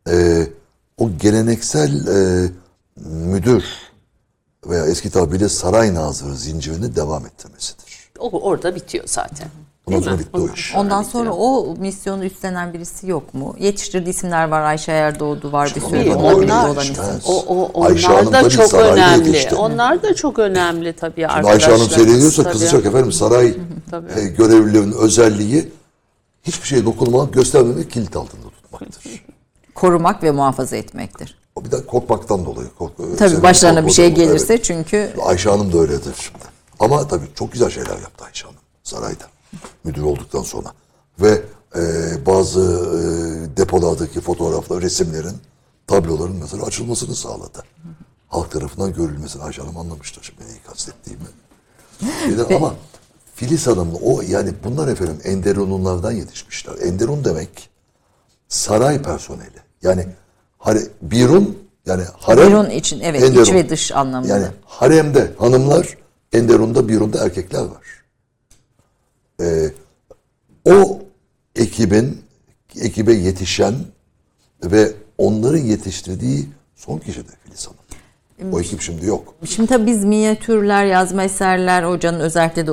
e, o geleneksel e, müdür veya eski tabiriyle saray nazırı zincirini devam ettirmesidir. O orada bitiyor zaten. Ondan sonra bitti o iş. Ondan sonra o misyonu üstlenen birisi yok mu? Yetiştirdiği isimler var. Ayşe Erdoğdu var bir sürü. Onlar olan isim. O, o, Ayşe onlar Hanım da çok önemli. yetişti. Onlar da çok önemli tabii Ayşe arkadaşlar. Hanım seyrediyorsa kızacak efendim saray e, görevlilerinin özelliği hiçbir şeye dokunmamak, göstermemek, kilit altında tutmaktır. (laughs) Korumak ve muhafaza etmektir. O bir de korkmaktan dolayı. Kork, Tabii başlarına bir şey gelirse Evet. çünkü Ayşe Hanım da öyledir şimdi. Ama tabii çok güzel şeyler yaptı Ayşe Hanım sarayda. Müdür olduktan sonra. Ve e, bazı e, depolardaki fotoğraflar, resimlerin, tabloların mesela açılmasını sağladı. Halk tarafından görülmesini Ayşe Hanım anlamıştır şimdi neyi kastettiğimi. Şeyden, ama Filiz Hanım'la o yani bunlar efendim Enderunlulardan yetişmişler. Enderun demek saray personeli. Yani hare, birun yani harem. Birun için evet iç Enderun. ve dış anlamında. Yani haremde hanımlar, Enderun'da birunda erkekler var. Ee, o ekibin ekibe yetişen ve onların yetiştirdiği son kişi de Filiz Hanım. O ekip şimdi yok. Şimdi tabii biz minyatürler, yazma eserler, hocanın özellikle de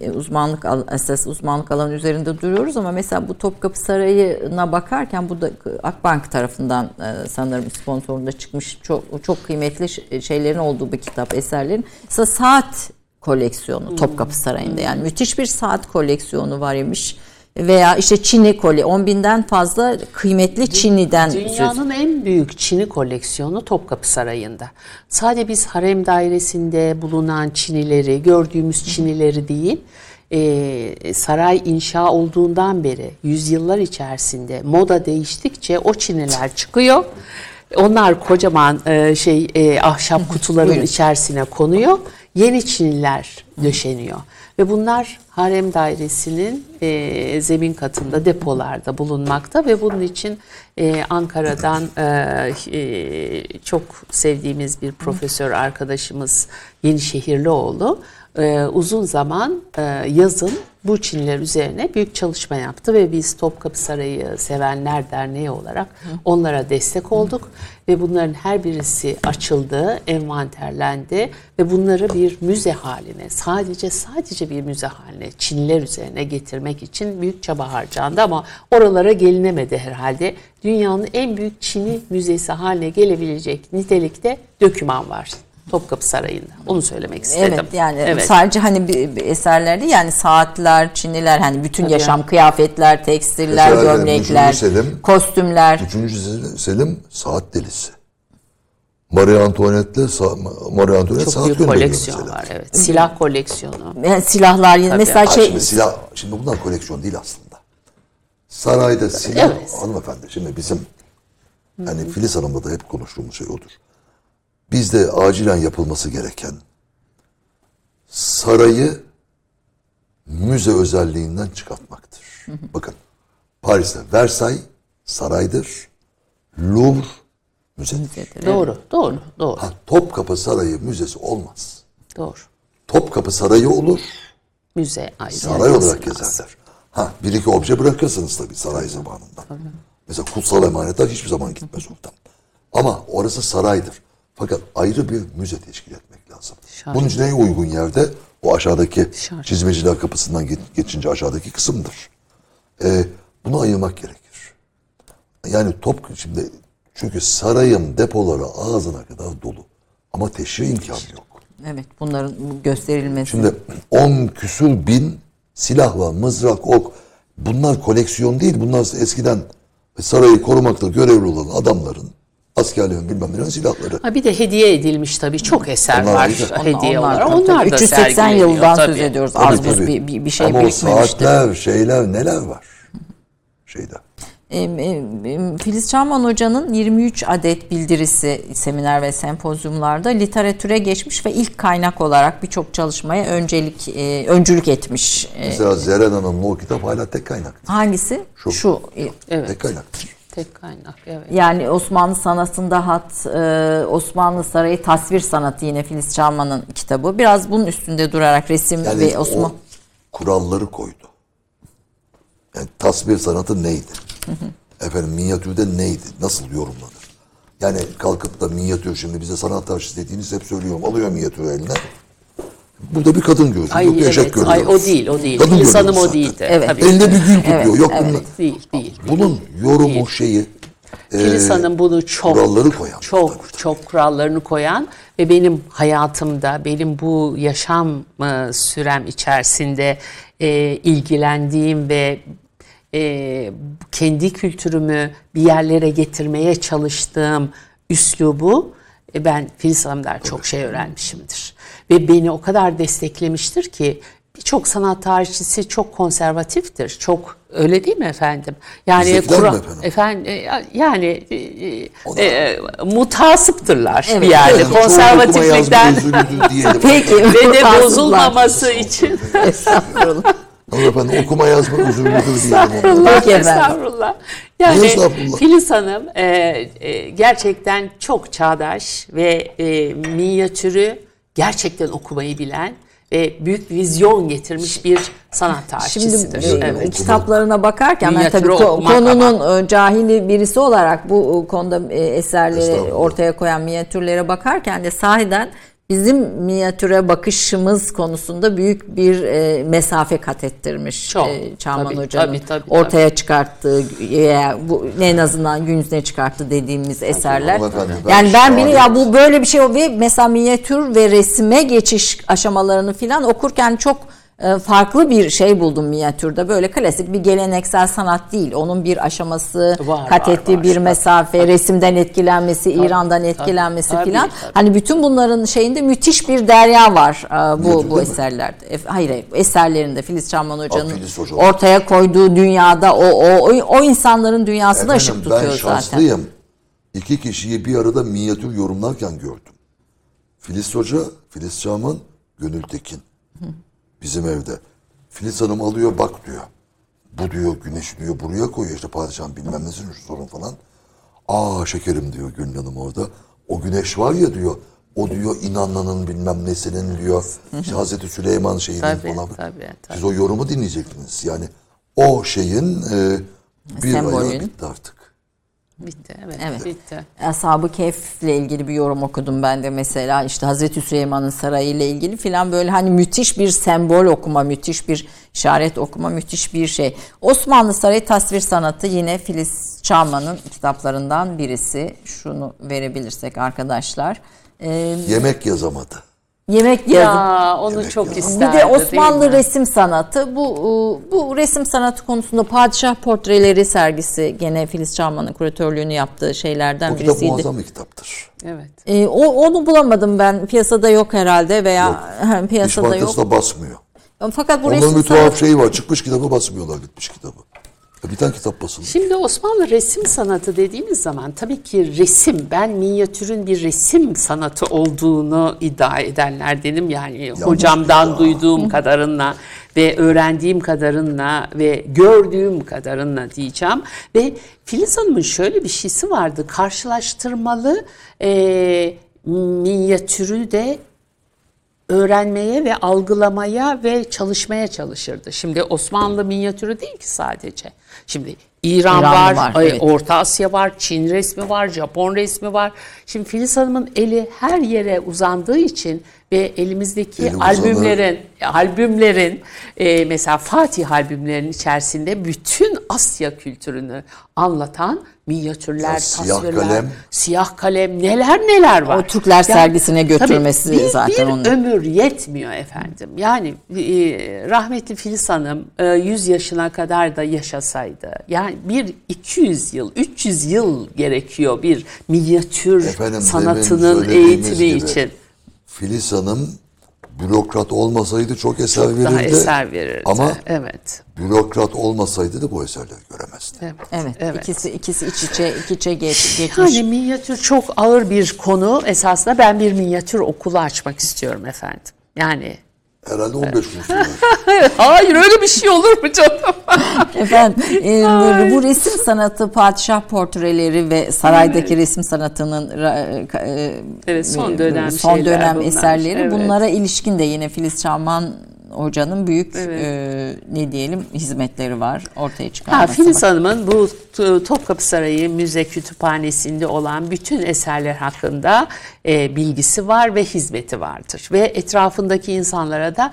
e, uzmanlık esas uzmanlık alanı üzerinde duruyoruz ama mesela bu Topkapı Sarayı'na bakarken bu da Akbank tarafından e, sanırım sponsorunda çıkmış çok çok kıymetli ş- şeylerin olduğu bir kitap eserlerin. Mesela saat koleksiyonu Topkapı Sarayı'nda yani müthiş bir saat koleksiyonu var imiş. Veya işte Çin'i kole 10 binden fazla kıymetli Çin'den söz Dünyanın en büyük Çin'i koleksiyonu Topkapı Sarayı'nda. Sadece biz harem dairesinde bulunan Çinileri, gördüğümüz Çinileri değil, e, saray inşa olduğundan beri yüzyıllar içerisinde moda değiştikçe o Çiniler çıkıyor. Onlar kocaman e, şey e, ahşap kutuların içerisine konuyor. Yeni Çiniler döşeniyor. Ve bunlar harem dairesinin e, zemin katında depolarda bulunmakta. Ve bunun için e, Ankara'dan e, e, çok sevdiğimiz bir profesör arkadaşımız Yenişehirlioğlu e, uzun zaman e, yazın bu Çiniler üzerine büyük çalışma yaptı ve biz Topkapı Sarayı Sevenler Derneği olarak onlara destek olduk ve bunların her birisi açıldı, envanterlendi ve bunları bir müze haline, sadece sadece bir müze haline Çiniler üzerine getirmek için büyük çaba harcandı ama oralara gelinemedi herhalde. Dünyanın en büyük Çin'i müzesi haline gelebilecek nitelikte döküman var. Topkapı Sarayı'nda. Onu söylemek istedim. Evet yani Evet. sadece hani bir, bir eserler değil yani saatler, çiniler hani bütün yaşam kıyafetler, tekstiller, Mesela gömlekler, Üçüncü Selim- kostümler. Üçüncü Selim, saat delisi. Marie Antoinette'le Marie Antoinette Çok saat büyük koleksiyon mesela. var evet. Silah koleksiyonu. Yani silahlar yine mesela Ha, şey şimdi silah, şimdi bunlar koleksiyon değil aslında. Sarayda silah, Evet. hanımefendi şimdi bizim hani Filiz Hanım'la da hep konuştuğumuz şey odur. Bizde acilen yapılması gereken sarayı müze özelliğinden çıkartmaktır. Bakın Paris'te Versailles saraydır. Louvre müzedir. Doğru, doğru, doğru, Ha, Topkapı Sarayı müzesi olmaz. doğru. Topkapı Sarayı olur, Müze ayrı. saray olarak gezerler. Ha bir iki obje bırakırsınız tabii saray zamanında. Mesela kutsal emanetler hiçbir zaman gitmez oradan. Ama orası saraydır. Fakat ayrı bir müze teşkil etmek lazım. Şahane. Bunun için en uygun yerde o aşağıdaki Şahane. çizmeciler kapısından ge- geçince aşağıdaki kısımdır. Ee, bunu ayırmak gerekir. Yani top şimdi çünkü sarayın depoları ağzına kadar dolu. Ama teşhir imkanı yok. evet bunların gösterilmesi. Şimdi 10 küsür bin silah var, mızrak, ok. Bunlar koleksiyon değil. Bunlar eskiden sarayı korumakta görevli olan adamların, askerlerin bilmem nelerin silahları. Ha bir de hediye edilmiş tabii çok eser Onlar var hediye Onlar- olarak. Onlar tabii. da 380 sergileniyor yıldan tabii. söz ediyoruz. Tabii, Az tabii. bir, bir, bir şey Ama o birikmemiştir. saatler, şeyler neler var şeyde. E, e, Filiz Çağman Hoca'nın 23 adet bildirisi seminer ve sempozyumlarda literatüre geçmiş ve ilk kaynak olarak birçok çalışmaya öncelik e, öncülük etmiş. E, Mesela Zeren Hanım'ın o kitap hala tek kaynak. hangisi? Şu. Şu. Evet. Tek kaynaktır. Tek kaynak evet. Yani Osmanlı sanatında hat, e, Osmanlı Sarayı tasvir sanatı yine Filiz Çağman'ın kitabı. Biraz bunun üstünde durarak resim Yani ve Osman... kuralları koydu. Yani tasvir sanatı neydi? (laughs) Efendim minyatürde neydi? Nasıl yorumlanır? Yani kalkıp da minyatür şimdi bize sanat tarihçisi dediğiniz hep söylüyorum. Alıyor minyatürü eline. Burada bir kadın görüyoruz. Ay Yok bir eşek evet. görüyoruz. Ay o değil, o değil. Kadın İnsanım o değildi. Evet. Tabii. Elinde bir gül tutuyor. Yok evet. bunlar. Değil, değil. Bunun yorumu şeyi Filiz Hanım bunu çok kuralları koyan. çok Tabii. çok kurallarını koyan ve benim hayatımda benim bu yaşam sürem içerisinde e, ilgilendiğim ve e, kendi kültürümü bir yerlere getirmeye çalıştığım üslubu e, ben Filiz Hanım'dan çok şey öğrenmişimdir. Ve beni o kadar desteklemiştir ki birçok sanat tarihçisi çok konservatiftir. Çok öyle değil mi efendim? Yani Kur'an- mi efendim? efendim e, yani e, e, e, mutasıptırlar Evet. bir yerde Yani çoğu konservatiflikten. (laughs) Peki. ve de bozulmaması için. (laughs) Estağfurullah. Hanımefendi okuma yazma özürlüdür diyelim. Estağfurullah, Peki efendim. estağfurullah. Yani Estağfurullah. Filiz Hanım e, e, gerçekten çok çağdaş ve e, minyatürü gerçekten okumayı bilen ve büyük vizyon getirmiş bir sanat Şimdi tarihçisidir. e, evet. kitaplarına bakarken ben tabii konunun e, cahili birisi olarak bu e, konuda e, eserleri ortaya koyan minyatürlere bakarken de sahiden bizim minyatüre bakışımız konusunda büyük bir e, mesafe kat ettirmiş Çok, e, Çağman tabii, Hoca'nın tabii, tabii, ortaya çıkarttığı e, bu en azından gün yüzüne çıkarttı dediğimiz eserler. hanımefendi, ben Yani ben bile ya bu böyle bir şey ve mesela minyatür ve resime geçiş aşamalarını filan okurken çok e, farklı bir şey buldum minyatürde. Böyle klasik bir geleneksel sanat değil. Onun bir aşaması, Var, kat var, ettiği var. bir Tabii, mesafe, resimden etkilenmesi, İran'dan etkilenmesi tabii, filan. tabii. Hani bütün bunların şeyinde müthiş bir derya var e, bu Minyatürde bu mi? eserlerde. E, Hayır, hayır, eserlerinde Filiz Çarman Hoca'nın Filiz Hoca. ortaya koyduğu dünyada o o o, o insanların dünyası da ışık Efendim, tutuyor ben zaten. şanslıyım. İki kişiyi bir arada minyatür yorumlarken gördüm. Filiz Hoca, Filiz Çağman, Gönül Tekin. Bizim evde. Filiz Hanım alıyor bak diyor. Bu diyor güneş diyor buraya koyuyor işte padişahın bilmem şu sorun falan. Aa şekerim diyor Gönül Hanım orada. O güneş var ya diyor o diyor İnanlı'nın bilmem nesinin diyor. İşte Hazreti Süleyman şeyinin Tabii, falan. tabii, tabii. Siz o yorumu dinleyecektiniz. Yani o şeyin e, bir Sembolün. ayağı bitti artık. Bitti evet, Evet. bitti. Ashab-ı Kehf'le ilgili bir yorum okudum ben de mesela işte Hazreti Süleyman'ın sarayı ile ilgili filan böyle hani müthiş bir sembol okuma, müthiş bir işaret okuma, müthiş bir şey. Osmanlı Sarayı tasvir sanatı yine Filiz Çağman'ın kitaplarından birisi. Şunu verebilirsek arkadaşlar. Ee, Yemek yazamadı. Yemek. Ya onu Evet çok ya. isterdi Bir de Osmanlı resim sanatı. Bu bu resim sanatı konusunda padişah portreleri sergisi gene Filiz Çağman'ın kuratörlüğünü yaptığı şeylerden O kitap birisiydi. muazzam bir kitaptır. Evet. E, o onu bulamadım ben. Piyasada yok herhalde veya (laughs) İş piyasada yok. Bankası'na basmıyor. Fakat bu Onların resim bir tuhaf sanatı şeyi var. Çıkmış kitabı basmıyorlar gitmiş kitabı. Bir tane kitap basıldı. Şimdi Osmanlı resim sanatı dediğimiz zaman tabii ki resim, ben minyatürün bir resim sanatı olduğunu iddia edenlerdenim. Yani hocamdan iddia. duyduğum kadarıyla ve öğrendiğim kadarıyla ve gördüğüm kadarıyla diyeceğim. Ve Filiz Hanım'ın şöyle bir şeysi vardı, karşılaştırmalı e, minyatürü de öğrenmeye ve algılamaya ve çalışmaya çalışırdı. Şimdi Osmanlı minyatürü değil ki sadece. Şimdi İran, İran var, var, evet. Orta Asya var, Çin resmi var, Japon resmi var. Şimdi Filiz Hanım'ın eli her yere uzandığı için ve elimizdeki Eli uzanır. albümlerin albümlerin e, mesela Fatih albümlerinin içerisinde bütün Asya kültürünü anlatan minyatürler, Ya siyah tasvirler, kalem. siyah kalem neler neler var. O Türkler sergisine götürmesi tabii bir, zaten bir onun. ömür yetmiyor efendim. Yani e, rahmetli Filiz Hanım e, 100 yaşına kadar da yaşasaydı yani bir 200 yıl, 300 yıl gerekiyor bir minyatür Efendim, sanatının eğitimi gibi, için. Filiz Hanım bürokrat olmasaydı çok eser verirdi. Daha eser verirdi. Ama evet. bürokrat olmasaydı da bu eserleri göremezdi. Evet. Evet, evet. ikisi ikisi iç içe iç içe geç, geçmiş. Yani minyatür çok ağır bir konu. Esasında ben bir minyatür okulu açmak istiyorum efendim. Yani Herhalde 15 kuruş (laughs) hayır öyle bir şey olur mu canım? (laughs) Efendim e, bu resim sanatı padişah portreleri ve saraydaki resim sanatının ra- e, Evet, son dönem son dönem bunlar. eserleri Evet. bunlara ilişkin de yine Filiz Çağman hocanın büyük Evet. e, ne diyelim hizmetleri var ortaya Ha, çıkarması. Filiz var. Hanım'ın bu Topkapı Sarayı Müze Kütüphanesi'nde olan bütün eserler hakkında e, bilgisi var ve hizmeti vardır. Ve etrafındaki insanlara da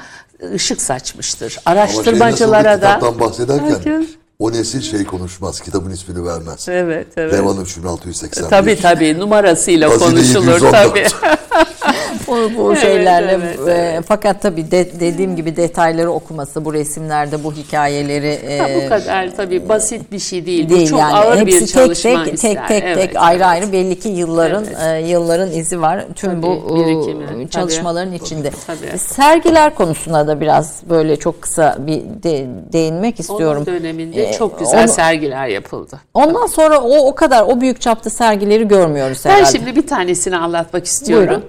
ışık saçmıştır. Ama şey Araştırmacılara nasıl da. kitaptan bahsederken Herkes- o nesil şey konuşmaz. Kitabın ismini vermez. Evet, evet. Devanım 3681. Tabii tabii numarasıyla Hazine konuşulur 714. (laughs) tabii. bu, bu Evet, şeylerle evet, e, fakat tabii de- dediğim gibi detayları okuması bu resimlerde bu hikayeleri e, Ha, bu kadar tabii basit bir şey değil. değil bu çok yani ağır hepsi bir tek çalışma tek ister. tek tek Evet, tek ayrı evet. ayrı belli ki yılların e, yılların izi var tüm Tabii, bu birikimi, e, tabii. çalışmaların içinde. Tabii. Sergiler konusuna da biraz böyle çok kısa bir de- değinmek istiyorum. Onun döneminde E, çok güzel onu- sergiler yapıldı. Ondan sonra o o kadar o büyük çapta sergileri görmüyoruz Ben herhalde. şimdi bir tanesini anlatmak istiyorum.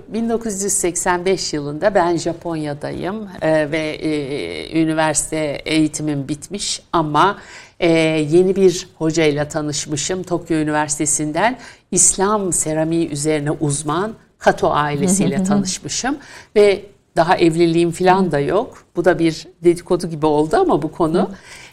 1985 yılında ben Japonya'dayım e, ve e, üniversite eğitimim bitmiş ama e, yeni bir hocayla tanışmışım Tokyo Üniversitesi'nden İslam seramiği üzerine uzman Kato ailesiyle (laughs) tanışmışım ve daha evliliğim falan da yok. Bu da bir dedikodu gibi oldu ama bu konu.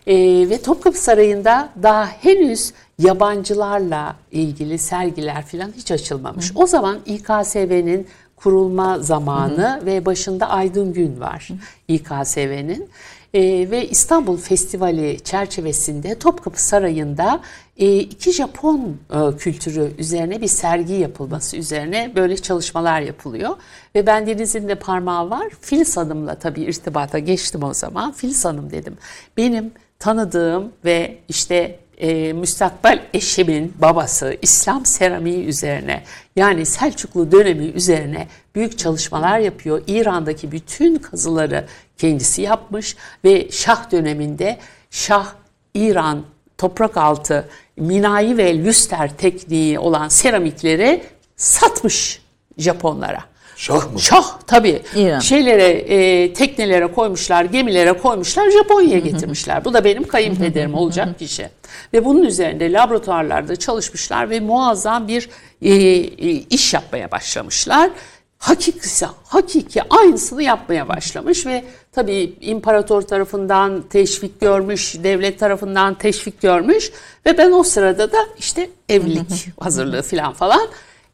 E, ve Topkapı Sarayı'nda daha henüz yabancılarla ilgili sergiler falan hiç açılmamış. O zaman İKSV'nin kurulma zamanı ve başında Aydın Gün var İKSV'nin. E, ve İstanbul Festivali çerçevesinde Topkapı Sarayı'nda e, iki Japon e, kültürü üzerine bir sergi yapılması üzerine böyle çalışmalar yapılıyor. Ve ben Deniz'in de parmağı var. Filiz Hanım'la tabii irtibata geçtim o zaman. Filiz Hanım dedim. Benim tanıdığım ve işte e, müstakbel eşimin babası İslam seramiği üzerine yani Selçuklu dönemi üzerine büyük çalışmalar yapıyor. İran'daki bütün kazıları kendisi yapmış ve Şah döneminde Şah İran toprak altı minayi ve lüster tekniği olan seramikleri satmış Japonlara. Şah mı? Şah tabii. İran. Şeylere, e, teknelere koymuşlar, gemilere koymuşlar, Japonya'ya getirmişler. Bu da benim kayınpederim olacak kişi. Ve bunun üzerinde laboratuvarlarda çalışmışlar ve muazzam bir e, e, iş yapmaya başlamışlar. hakiki, hakiki aynısını yapmaya başlamış ve tabii imparator tarafından teşvik görmüş, devlet tarafından teşvik görmüş ve ben o sırada da işte evlilik hazırlığı falan falan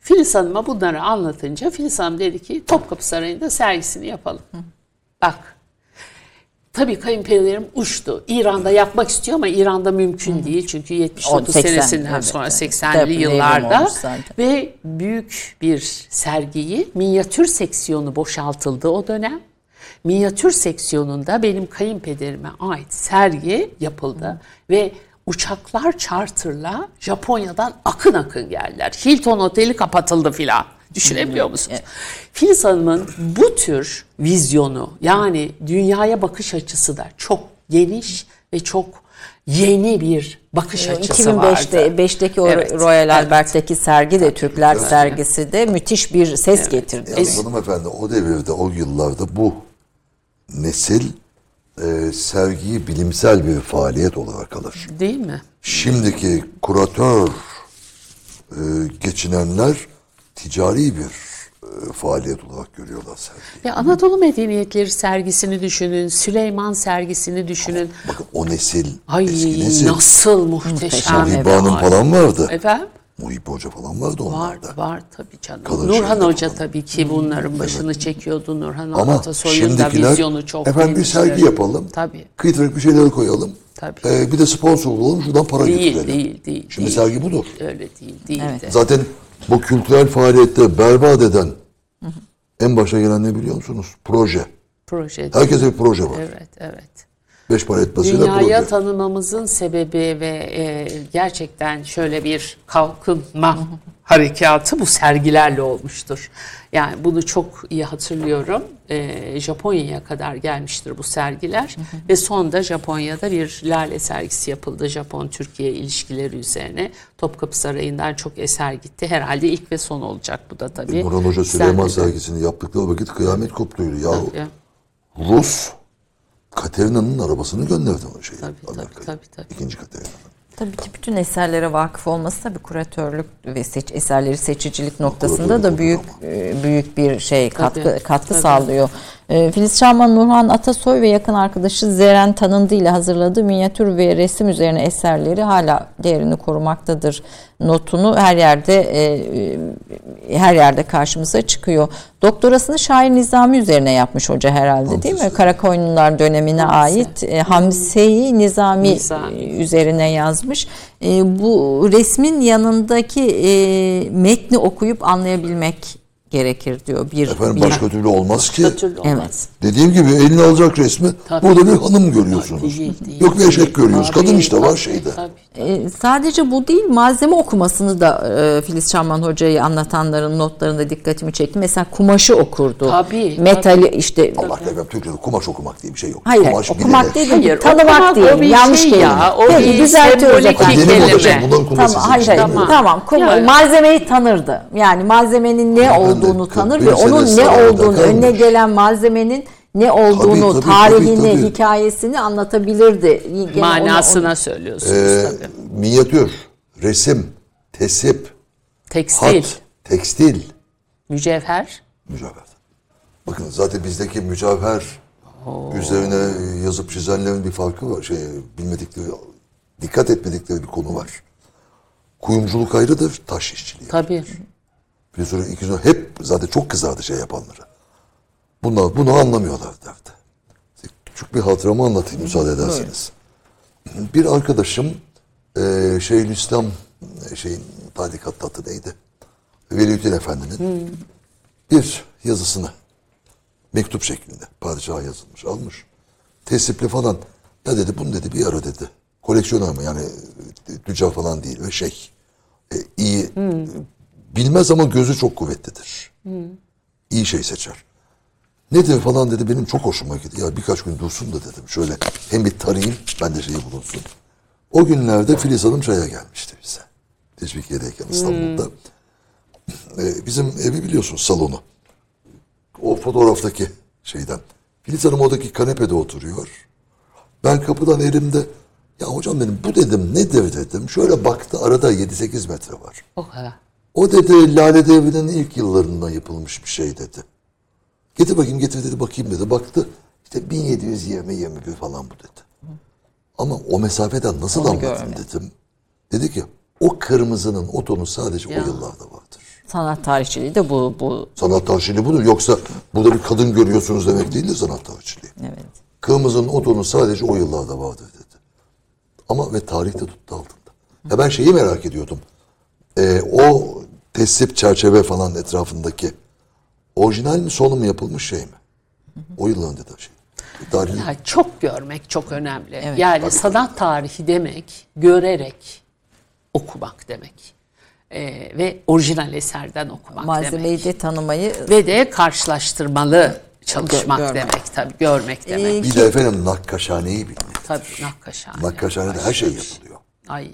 Filiz Hanım'a bunları anlatınca Filiz Hanım dedi ki Topkapı Sarayı'nda sergisini yapalım. Bak Tabii kayınpederim uçtu. İran'da yapmak istiyor ama İran'da mümkün değil. Çünkü 79 80, senesinden evet, sonra evet. 80'li Devrim yıllarda ve büyük bir sergiyi minyatür seksiyonu boşaltıldı o dönem. Minyatür seksiyonunda benim kayınpederime ait sergi yapıldı ve uçaklar charterla Japonya'dan akın akın geldiler. Hilton Oteli kapatıldı filan. Düşünebiliyor musunuz? Filiz Hanım'ın bu tür vizyonu yani dünyaya bakış açısı da çok geniş ve çok yeni bir bakış açısı 2005'te vardı. 5'teki o Evet, Royal evet. Albert'teki sergi de Türkler sergisi de müthiş bir ses getirdi. Yalnız hanımefendi o devirde, o yıllarda bu nesil e, sergiyi bilimsel bir faaliyet olarak alır. Değil mi? Şimdiki kuratör e, geçinenler ticari bir e, faaliyet olarak görüyorlar sergiyi. Ya Anadolu Medeniyetleri sergisini düşünün, Süleyman sergisini düşünün. Bakın o nesil, Ay eski nesil. nasıl muhteşem. Muhibbe Hanım falan vardı. Efendim? Muhibbe Hoca falan vardı Var, onlarda. var tabii canım. Kalın Nurhan Hoca falan. tabii ki bunların başını çekiyordu. Nurhan Ama Atasoy'un da vizyonu çok efendim bir sergi yapalım. Tabii. Kıytırık bir şeyler koyalım. Tabii. Ee, bir de sponsor olalım şuradan para Değil, götürelim. değil, değil. Şimdi değil. sergi budur. Öyle değil, değil de. Zaten bu kültürel faaliyette berbat eden en başa gelen ne biliyor musunuz? Proje. Proje. Herkese bir proje var. Evet, evet. Beş para etmesiyle Dünyaya proje. tanımamızın sebebi ve e, gerçekten şöyle bir kalkınma (laughs) harekatı bu sergilerle olmuştur. Yani bunu çok iyi hatırlıyorum. E, Japonya'ya kadar gelmiştir bu sergiler ve sonda Japonya'da bir lale sergisi yapıldı Japon-Türkiye ilişkileri üzerine. Topkapı Sarayı'ndan çok eser gitti. Herhalde ilk ve son olacak bu da tabii. Nurhan Hoca Süleyman sergisini yaptıkları vakit kıyamet koptuydu. Ya Tabii. Rus Katerina'nın arabasını gönderdi o şeyi. Tabii, tabii, tabii, tabii. İkinci Katerina'nın. Tabii ki bütün eserlere vakıf olması tabii kuratörlük ve seç, eserleri seçicilik noktasında da büyük ama. e, büyük bir şey katkı Tabii, katkı tabii. sağlıyor. E, Filiz Şahman Nurhan Atasoy ve yakın arkadaşı Zeren Tanındı ile hazırladığı minyatür ve resim üzerine eserleri hala değerini korumaktadır. Notunu her yerde e, e, her yerde karşımıza çıkıyor. Doktorasını şair Nizami üzerine yapmış hoca herhalde değil mi? Hamsi. Karakoyunlular dönemine Hamsi. ait e, Hamse-i Nizami, Nizami. e, üzerine yazmış. Bu resmin yanındaki metni okuyup anlayabilmek gerekir diyor. Bir, Efendim bir- başka türlü olmaz ki. Başka türlü olmaz. Evet. Dediğim gibi eline alacak resmi Tabii. burada bir hanım görüyorsunuz. Değil, değil, Yok bir eşek görüyoruz. Tabii, Kadın işte var tabii, şeyde. tabii. E, sadece bu değil malzeme okumasını da e, Filiz Şamman Hoca'yı anlatanların notlarında dikkatimi çekti. Mesela kumaşı okurdu. Tabii, Metali tabii. işte Allah efendim Türkçe'de kumaş okumak diye bir şey yok. Hayır, kumaş okumak bilinir. değil, Hayır, tanımak okumak değil. o bir yanlış şey kelime. ya, o Peki, bir düzeltiyoruz sembolik efendim. kelime. Tamam, hayır, hayır. seçilmiyor. tamam. Kum- Yani- Malzemeyi tanırdı. Yani malzemenin ne Hanımefendi, olduğunu tanır ve 41 onun ne olduğunu, önüne gelen malzemenin ne olduğunu, tabii, tarihini, tabii, tabii. hikayesini anlatabilirdi. Gene Manasına onu- söylüyorsunuz Ee, tabii. minyatür, resim, tesip, Tekstil, hat, tekstil, mücevher. mücevher. Bakın zaten bizdeki mücevher üzerine yazıp çizenlerin bir farkı var. Şey, bilmedikleri, dikkat etmedikleri bir konu var. Kuyumculuk ayrıdır, taş işçiliği. Tabii. Bir sürü iki sürü hep zaten çok kızardı şey yapanlara. Bunlar bunu anlamıyorlar derdi. Küçük bir hatıramı anlatayım müsaade ederseniz. Bir arkadaşım eee Şeyhülislam e, şeyin tarikat adı neydi? Veliüddin Efendi'nin bir yazısını mektup şeklinde padişaha yazılmış almış. Tesipli falan. Ya dedi bunu dedi bir ara dedi. Koleksiyoner mi yani e, tüccar falan değil ve şey e, iyi bilmez ama gözü çok kuvvetlidir. İyi şey seçer. Nedir falan dedi benim çok hoşuma gitti. Ya birkaç gün dursun da dedim. Şöyle hem bir tarayayım ben de şeyi bulunsun. O günlerde Filiz Hanım çaya gelmişti bize. Teşvikiye'deyken İstanbul'da. (clears throat) Ee, bizim evi biliyorsun salonu. O fotoğraftaki şeyden. Filiz Hanım oradaki kanepede oturuyor. Ben kapıdan elimde ya hocam dedim bu dedim nedir dedim. Şöyle baktı arada 7-8 metre var. O kadar. O dedi Lale Devri'nin ilk yıllarında yapılmış bir şey dedi. Getir bakayım getir dedi bakayım dedi. Baktı işte 1720 21 falan bu dedi. Ama o mesafeden nasıl Onu anlattın görmedim. dedim. Dedi ki o kırmızının o tonu sadece Ya. o yıllarda vardır. Sanat tarihçiliği de bu bu Sanat tarihçiliği budur. Yoksa burada bir kadın görüyorsunuz demek değil de sanat tarihçiliği. evet. Kırmızının o tonu sadece o yıllarda vardır dedi. Ama ve tarihte tuttu altında. Ya ben şeyi merak ediyordum. Ee, o tesip çerçeve falan etrafındaki orijinal mi sonu mu yapılmış şey mi? O yılların dedi şey. Tarih, Ya çok görmek çok önemli. Evet. yani sanat tarihi demek görerek okumak demek. Ee, ve orijinal eserden okumak demek. Malzemeyi de tanımayı Ve de karşılaştırmalı çalışmak görmek. demek tabii. Görmek demek. Ee, bir de efendim nakkaşhaneyi bilmek. tabii nakkaşhane. Nakkaşhanede her şey yapılıyor. Ay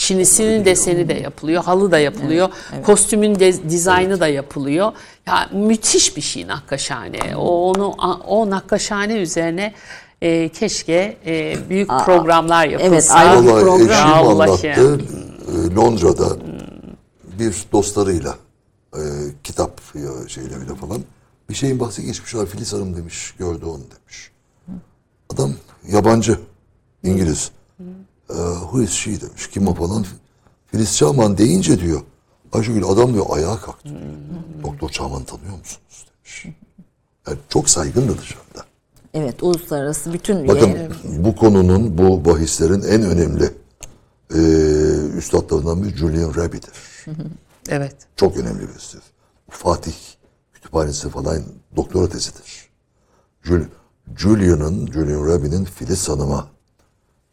çinisinin deseni de yapılıyor, halı da yapılıyor, kostümün de, dizaynı da yapılıyor. Ya müthiş bir şey nakkaşhane. O onu o nakkaşhane üzerine e, keşke e, büyük programlar yapılsa. evet, ayrı bir program. eşim anlattı. e, Londra'da bir dostlarıyla e, kitap ya şeyleriyle falan bir şeyin bahsi geçmişler. Filiz Hanım demiş, gördü onu demiş. Adam yabancı, İngiliz. E, who is she demiş, kim o falan. Filiz Çağman deyince diyor, Ayşegül adam diyor ayağa kalktı. Doktor Çağman'ı tanıyor musunuz demiş. Yani çok saygındı dışarıda. evet uluslararası bütün Bakın bu konunun, bu bahislerin en önemli e, üstadlarından biri Julian Raby'dir. (laughs) Evet. Çok önemli birisidir. Fatih kütüphanesi falan doktora tezidir. Jul Julian'ın, Julian Raby'nin Filiz Hanım'a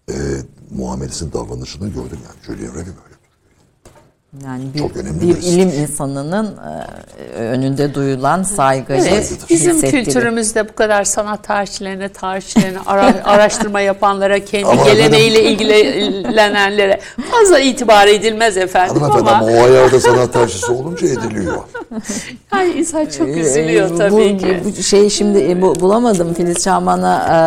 e, muamelesinin davranışını gördüm yani. Julian Raby böyle. Yani bir, Çok önemli bir ilim insanının e, önünde duyulan saygıyı Evet, bizim kültürümüzde bu kadar sanat tarihçilerine, tarihçilerine, ara- (laughs) araştırma yapanlara, kendi Ama geleneğiyle ilgilenenlere fazla itibar edilmez efendim ama ama o ayarda sanat tarihçisi olunca ediliyor. (laughs) yani insan çok Ee, üzülüyor tabii bu, ki. Bu şeyi şimdi e, bu- bulamadım. Filiz Çağman'a e,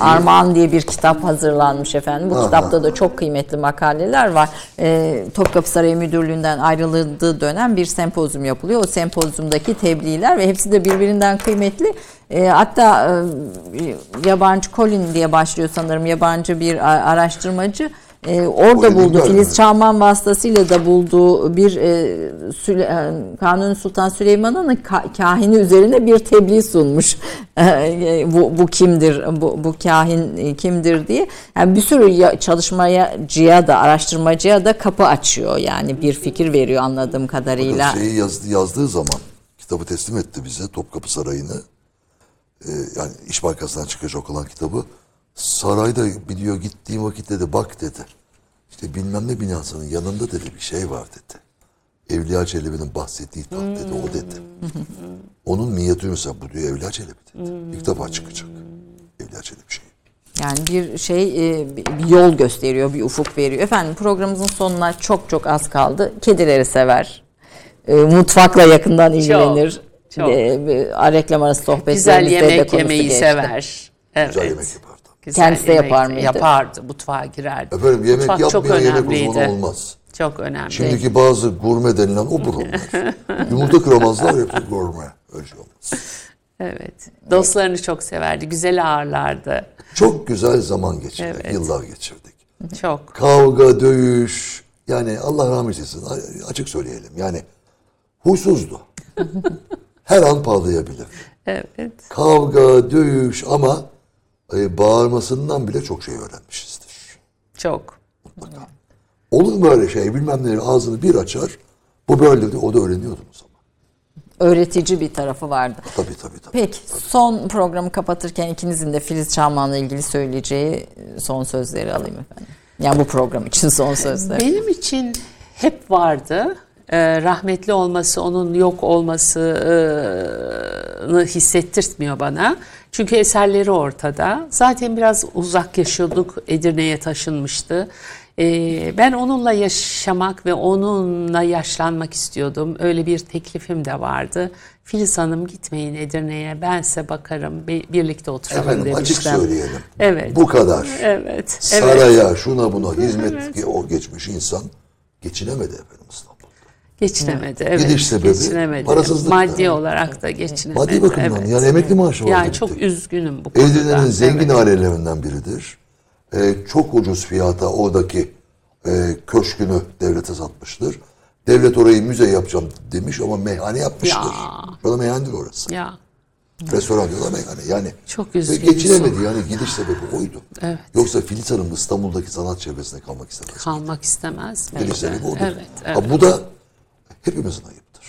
Armağan diye bir kitap hazırlanmış efendim. Bu kitapta da çok kıymetli makaleler var. E, Topkapı Sarayı Müdürlüğü'nden ayrıldığı dönem bir sempozyum yapılıyor. O sempozyumdaki tebliğler ve hepsi de birbirinden kıymetli. E, hatta e, yabancı Colin diye başlıyor sanırım yabancı bir araştırmacı. E, orada Colin buldu. Filiz Çağman vasıtasıyla da bulduğu bir e, Süle, e, Kanuni Sultan Süleyman'ın ka- kahini üzerine bir tebliğ sunmuş. (laughs) E, bu, bu kimdir, bu, bu kahin e, kimdir diye. Yani bir sürü ya- çalışmacıya da, araştırmacıya da kapı açıyor. Yani bir fikir veriyor anladığım kadarıyla. Fakat şeyi yazdı, yazdığı zaman kitabı teslim etti bize Topkapı Sarayı'nı. Ee, yani İş Bankası'ndan çıkacak olan kitabı. Sarayda biliyor gittiğim vakit dedi bak dedi. İşte bilmem ne binasının yanında dedi bir şey var dedi. Evliya Çelebi'nin bahsettiği taht dedi o dedi. Onun minyatürü mesela bu diyor Evliya Çelebi dedi. İlk defa çıkacak. Evliya Çelebi şeyi. Yani bir şey e, bir yol gösteriyor, bir ufuk veriyor. Efendim programımızın sonuna çok çok az kaldı. Kedileri sever. E, mutfakla yakından ilgilenir. çok. E, e, reklam arası Güzel sohbetlerimizde de yemek konusu yemeyi geçti. sever. Evet. Güzel yemek yapardı. Güzel Kendisi de yapar mıydı? Yapardı, mutfağa girerdi. Efendim yemek Mutfak çok yapmayan yemek önemliydi. uzmanı olmaz. Çok önemli. Şimdiki bazı gurme denilen odur onlar. (laughs) Yumurta kıramazlar hepsi gurme. Öyle şey olmaz. Evet. Dostlarını çok severdi. Güzel ağırlardı. Çok güzel zaman geçirdik. Evet. Yıllar geçirdik. Çok. Kavga, dövüş. Yani Allah rahmet eylesin. Açık söyleyelim. Yani huysuzdu. (laughs) Her an patlayabilir. Evet. Kavga, dövüş ama e, bağırmasından bile çok şey öğrenmişizdir. Çok. Olur mu öyle şey? Bilmem ne ağzını bir açar. Bu böyle de o da öğreniyordu o zaman. Öğretici bir tarafı vardı. Tabii tabii tabii. Peki son programı kapatırken ikinizin de Filiz Çağman'la ilgili söyleyeceği son sözleri alayım efendim. Yani bu program için son sözler. Benim için hep vardı. Ee, rahmetli olması, onun yok olmasını hissettirtmiyor bana. Çünkü eserleri ortada. Zaten biraz uzak yaşıyorduk. Edirne'ye taşınmıştı. Ee, ben onunla yaşamak ve onunla yaşlanmak istiyordum. Öyle bir teklifim de vardı. Filiz Hanım gitmeyin Edirne'ye ben size bakarım bir- birlikte oturalım Efendim açık demiştim. söyleyelim. Evet. Bu kadar. Evet. Evet. Saraya, şuna buna hizmet o geçmiş insan geçinemedi efendim İstanbul'da. Geçinemedi. Evet. Gidiş sebebi geçinemedi. parasızlık Maddi yani. olarak da geçinemedi. Maddi bakımdan evet. yani emekli maaşı var. Yani gitti. çok üzgünüm bu konuda. Edirne'nin zengin Evet. ailelerinden biridir. Ee, çok ucuz fiyata oradaki e, köşkünü devlete satmıştır. Devlet orayı müze yapacağım demiş ama meyhane yapmıştır. Ya. Şu anda meyhanedir orası. Ya Restoran diyorlar meyhane. Yani Çok ve üzgünüz. geçinemedi yani gidiş sebebi oydu. Evet. Yoksa Filiz Hanım İstanbul'daki sanat çevresinde kalmak istemez. kalmak istemez. Gidiş sebebi odur. Evet, evet. Ha, bu da hepimizin ayıptır.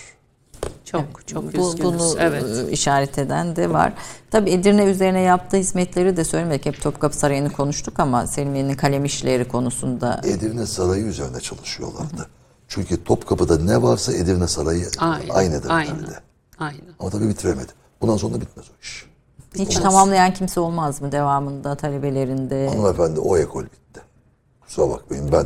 Çok çok Bu, üzgünüz. bunu evet. e, işaret eden de var. Tabii Edirne üzerine yaptığı hizmetleri de söylemedik. Hep Topkapı Sarayı'nı konuştuk ama Selimiye'nin kalem işleri konusunda Edirne Sarayı üzerine çalışıyorlardı. Çünkü Topkapı'da ne varsa Edirne Sarayı Aynen. aynıdır. Aynen. Aynen. Ama tabii bitiremedi. Bundan sonra bitmez o iş. hiç tamamlayan kimse olmaz mı devamında talebelerinde? Hanımefendi o ekol bitti. Kusura bakmayın ben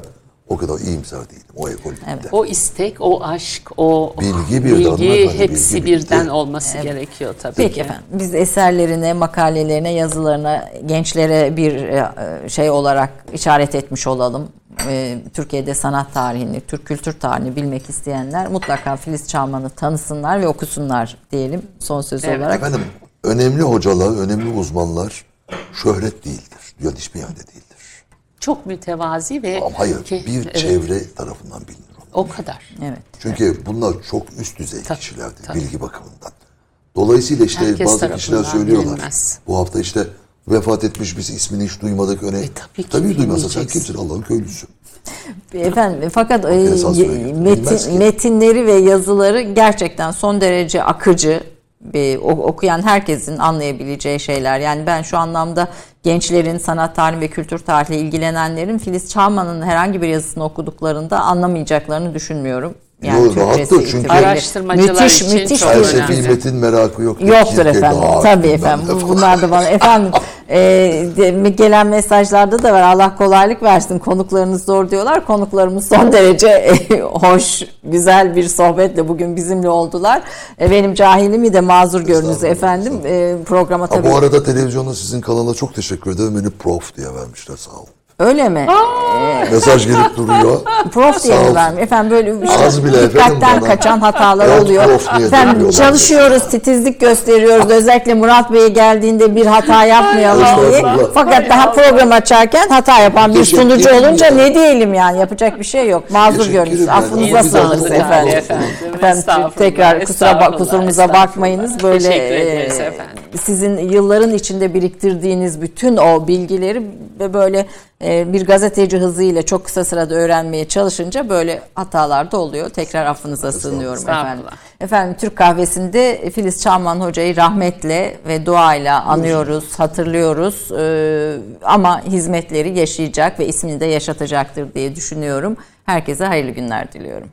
o kadar iyimser değilim. O ekol bitti. O istek, o aşk, o Bilgi birden, bilgi hanımefendi, hepsi bilgi birden bitti. olması gerekiyor tabii Peki ki. efendim. Biz eserlerine, makalelerine, yazılarına, gençlere bir e, şey olarak işaret etmiş olalım. E, Türkiye'de sanat tarihini, Türk kültür tarihini bilmek isteyenler mutlaka Filiz Çalman'ı tanısınlar ve okusunlar diyelim son söz Evet. olarak. Efendim önemli hocalar, önemli uzmanlar şöhret değildir. Dünyanın hiçbir yerde değildir. Çok mütevazi ve Ama hayır Ke- bir evet, çevre tarafından bilinir. onlar. o kadar. Evet. Çünkü bunlar çok üst düzey Tabii, kişilerdir tabii. bilgi bakımından. Dolayısıyla işte Herkes bazı kişiler söylüyorlar. bilinmez. Bu hafta işte vefat etmiş biz ismini hiç duymadık öne. E, tabii ki tabii duymazsa sen kimsin Allah'ın köylüsü. Efendim fakat e. Bilmez metin, ki. metinleri ve yazıları gerçekten son derece akıcı bir okuyan herkesin anlayabileceği şeyler. Yani ben şu anlamda gençlerin sanat tarihi ve kültür tarihiyle ilgilenenlerin Filiz Çağman'ın herhangi bir yazısını okuduklarında anlamayacaklarını düşünmüyorum. Yani Yo, rahattır çünkü-. Araştırmacılar müthiş, için müthiş çok bir- önemli. Felsefi metin merakı yok. Yoktur efendim. Tabii efendim. Bunlar da bana efendim (laughs) e, de- gelen mesajlarda da var. Allah kolaylık versin. Konuklarınız zor diyorlar. Konuklarımız son derece (laughs) hoş, güzel bir sohbetle bugün bizimle oldular. E, benim cahilimi de mazur görünüz efendim. E, programa Ha, tabii. bu arada televizyonda sizin kanala çok teşekkür ederim. Beni prof diye vermişler sağ olun. Öyle mi? Mesaj gelip duruyor. Prof diye mi vermiş? Efendim böyle bir Az bile dikkatten efendim bana. kaçan hatalar Evet, oluyor. prof diye Efendim demiyorlar. çalışıyoruz, titizlik gösteriyoruz. Özellikle Murat Bey'e geldiğinde bir hata yapmayalım diye. Fakat daha program açarken hata yapan bir Teşekkür sunucu ederim olunca ya. ne diyelim yani yapacak bir şey yok. Mazur Teşekkür görünüz. ederim. Affınıza İyi sığınırız güzel. efendim. Efendim, Efendim estağfurullah, tekrar kusura bak estağfurullah, kusurumuza estağfurullah. bakmayınız. Böyle Teşekkür ederiz e, efendim. sizin yılların içinde biriktirdiğiniz bütün o bilgileri ve böyle bir gazeteci hızıyla çok kısa sırada öğrenmeye çalışınca böyle hatalar da oluyor. Tekrar affınıza sığınıyorum efendim. Efendim Türk Kahvesi'nde Filiz Çağman Hoca'yı rahmetle ve duayla anıyoruz, hatırlıyoruz. Ee, ama hizmetleri yaşayacak ve ismini de yaşatacaktır diye düşünüyorum. Herkese hayırlı günler diliyorum.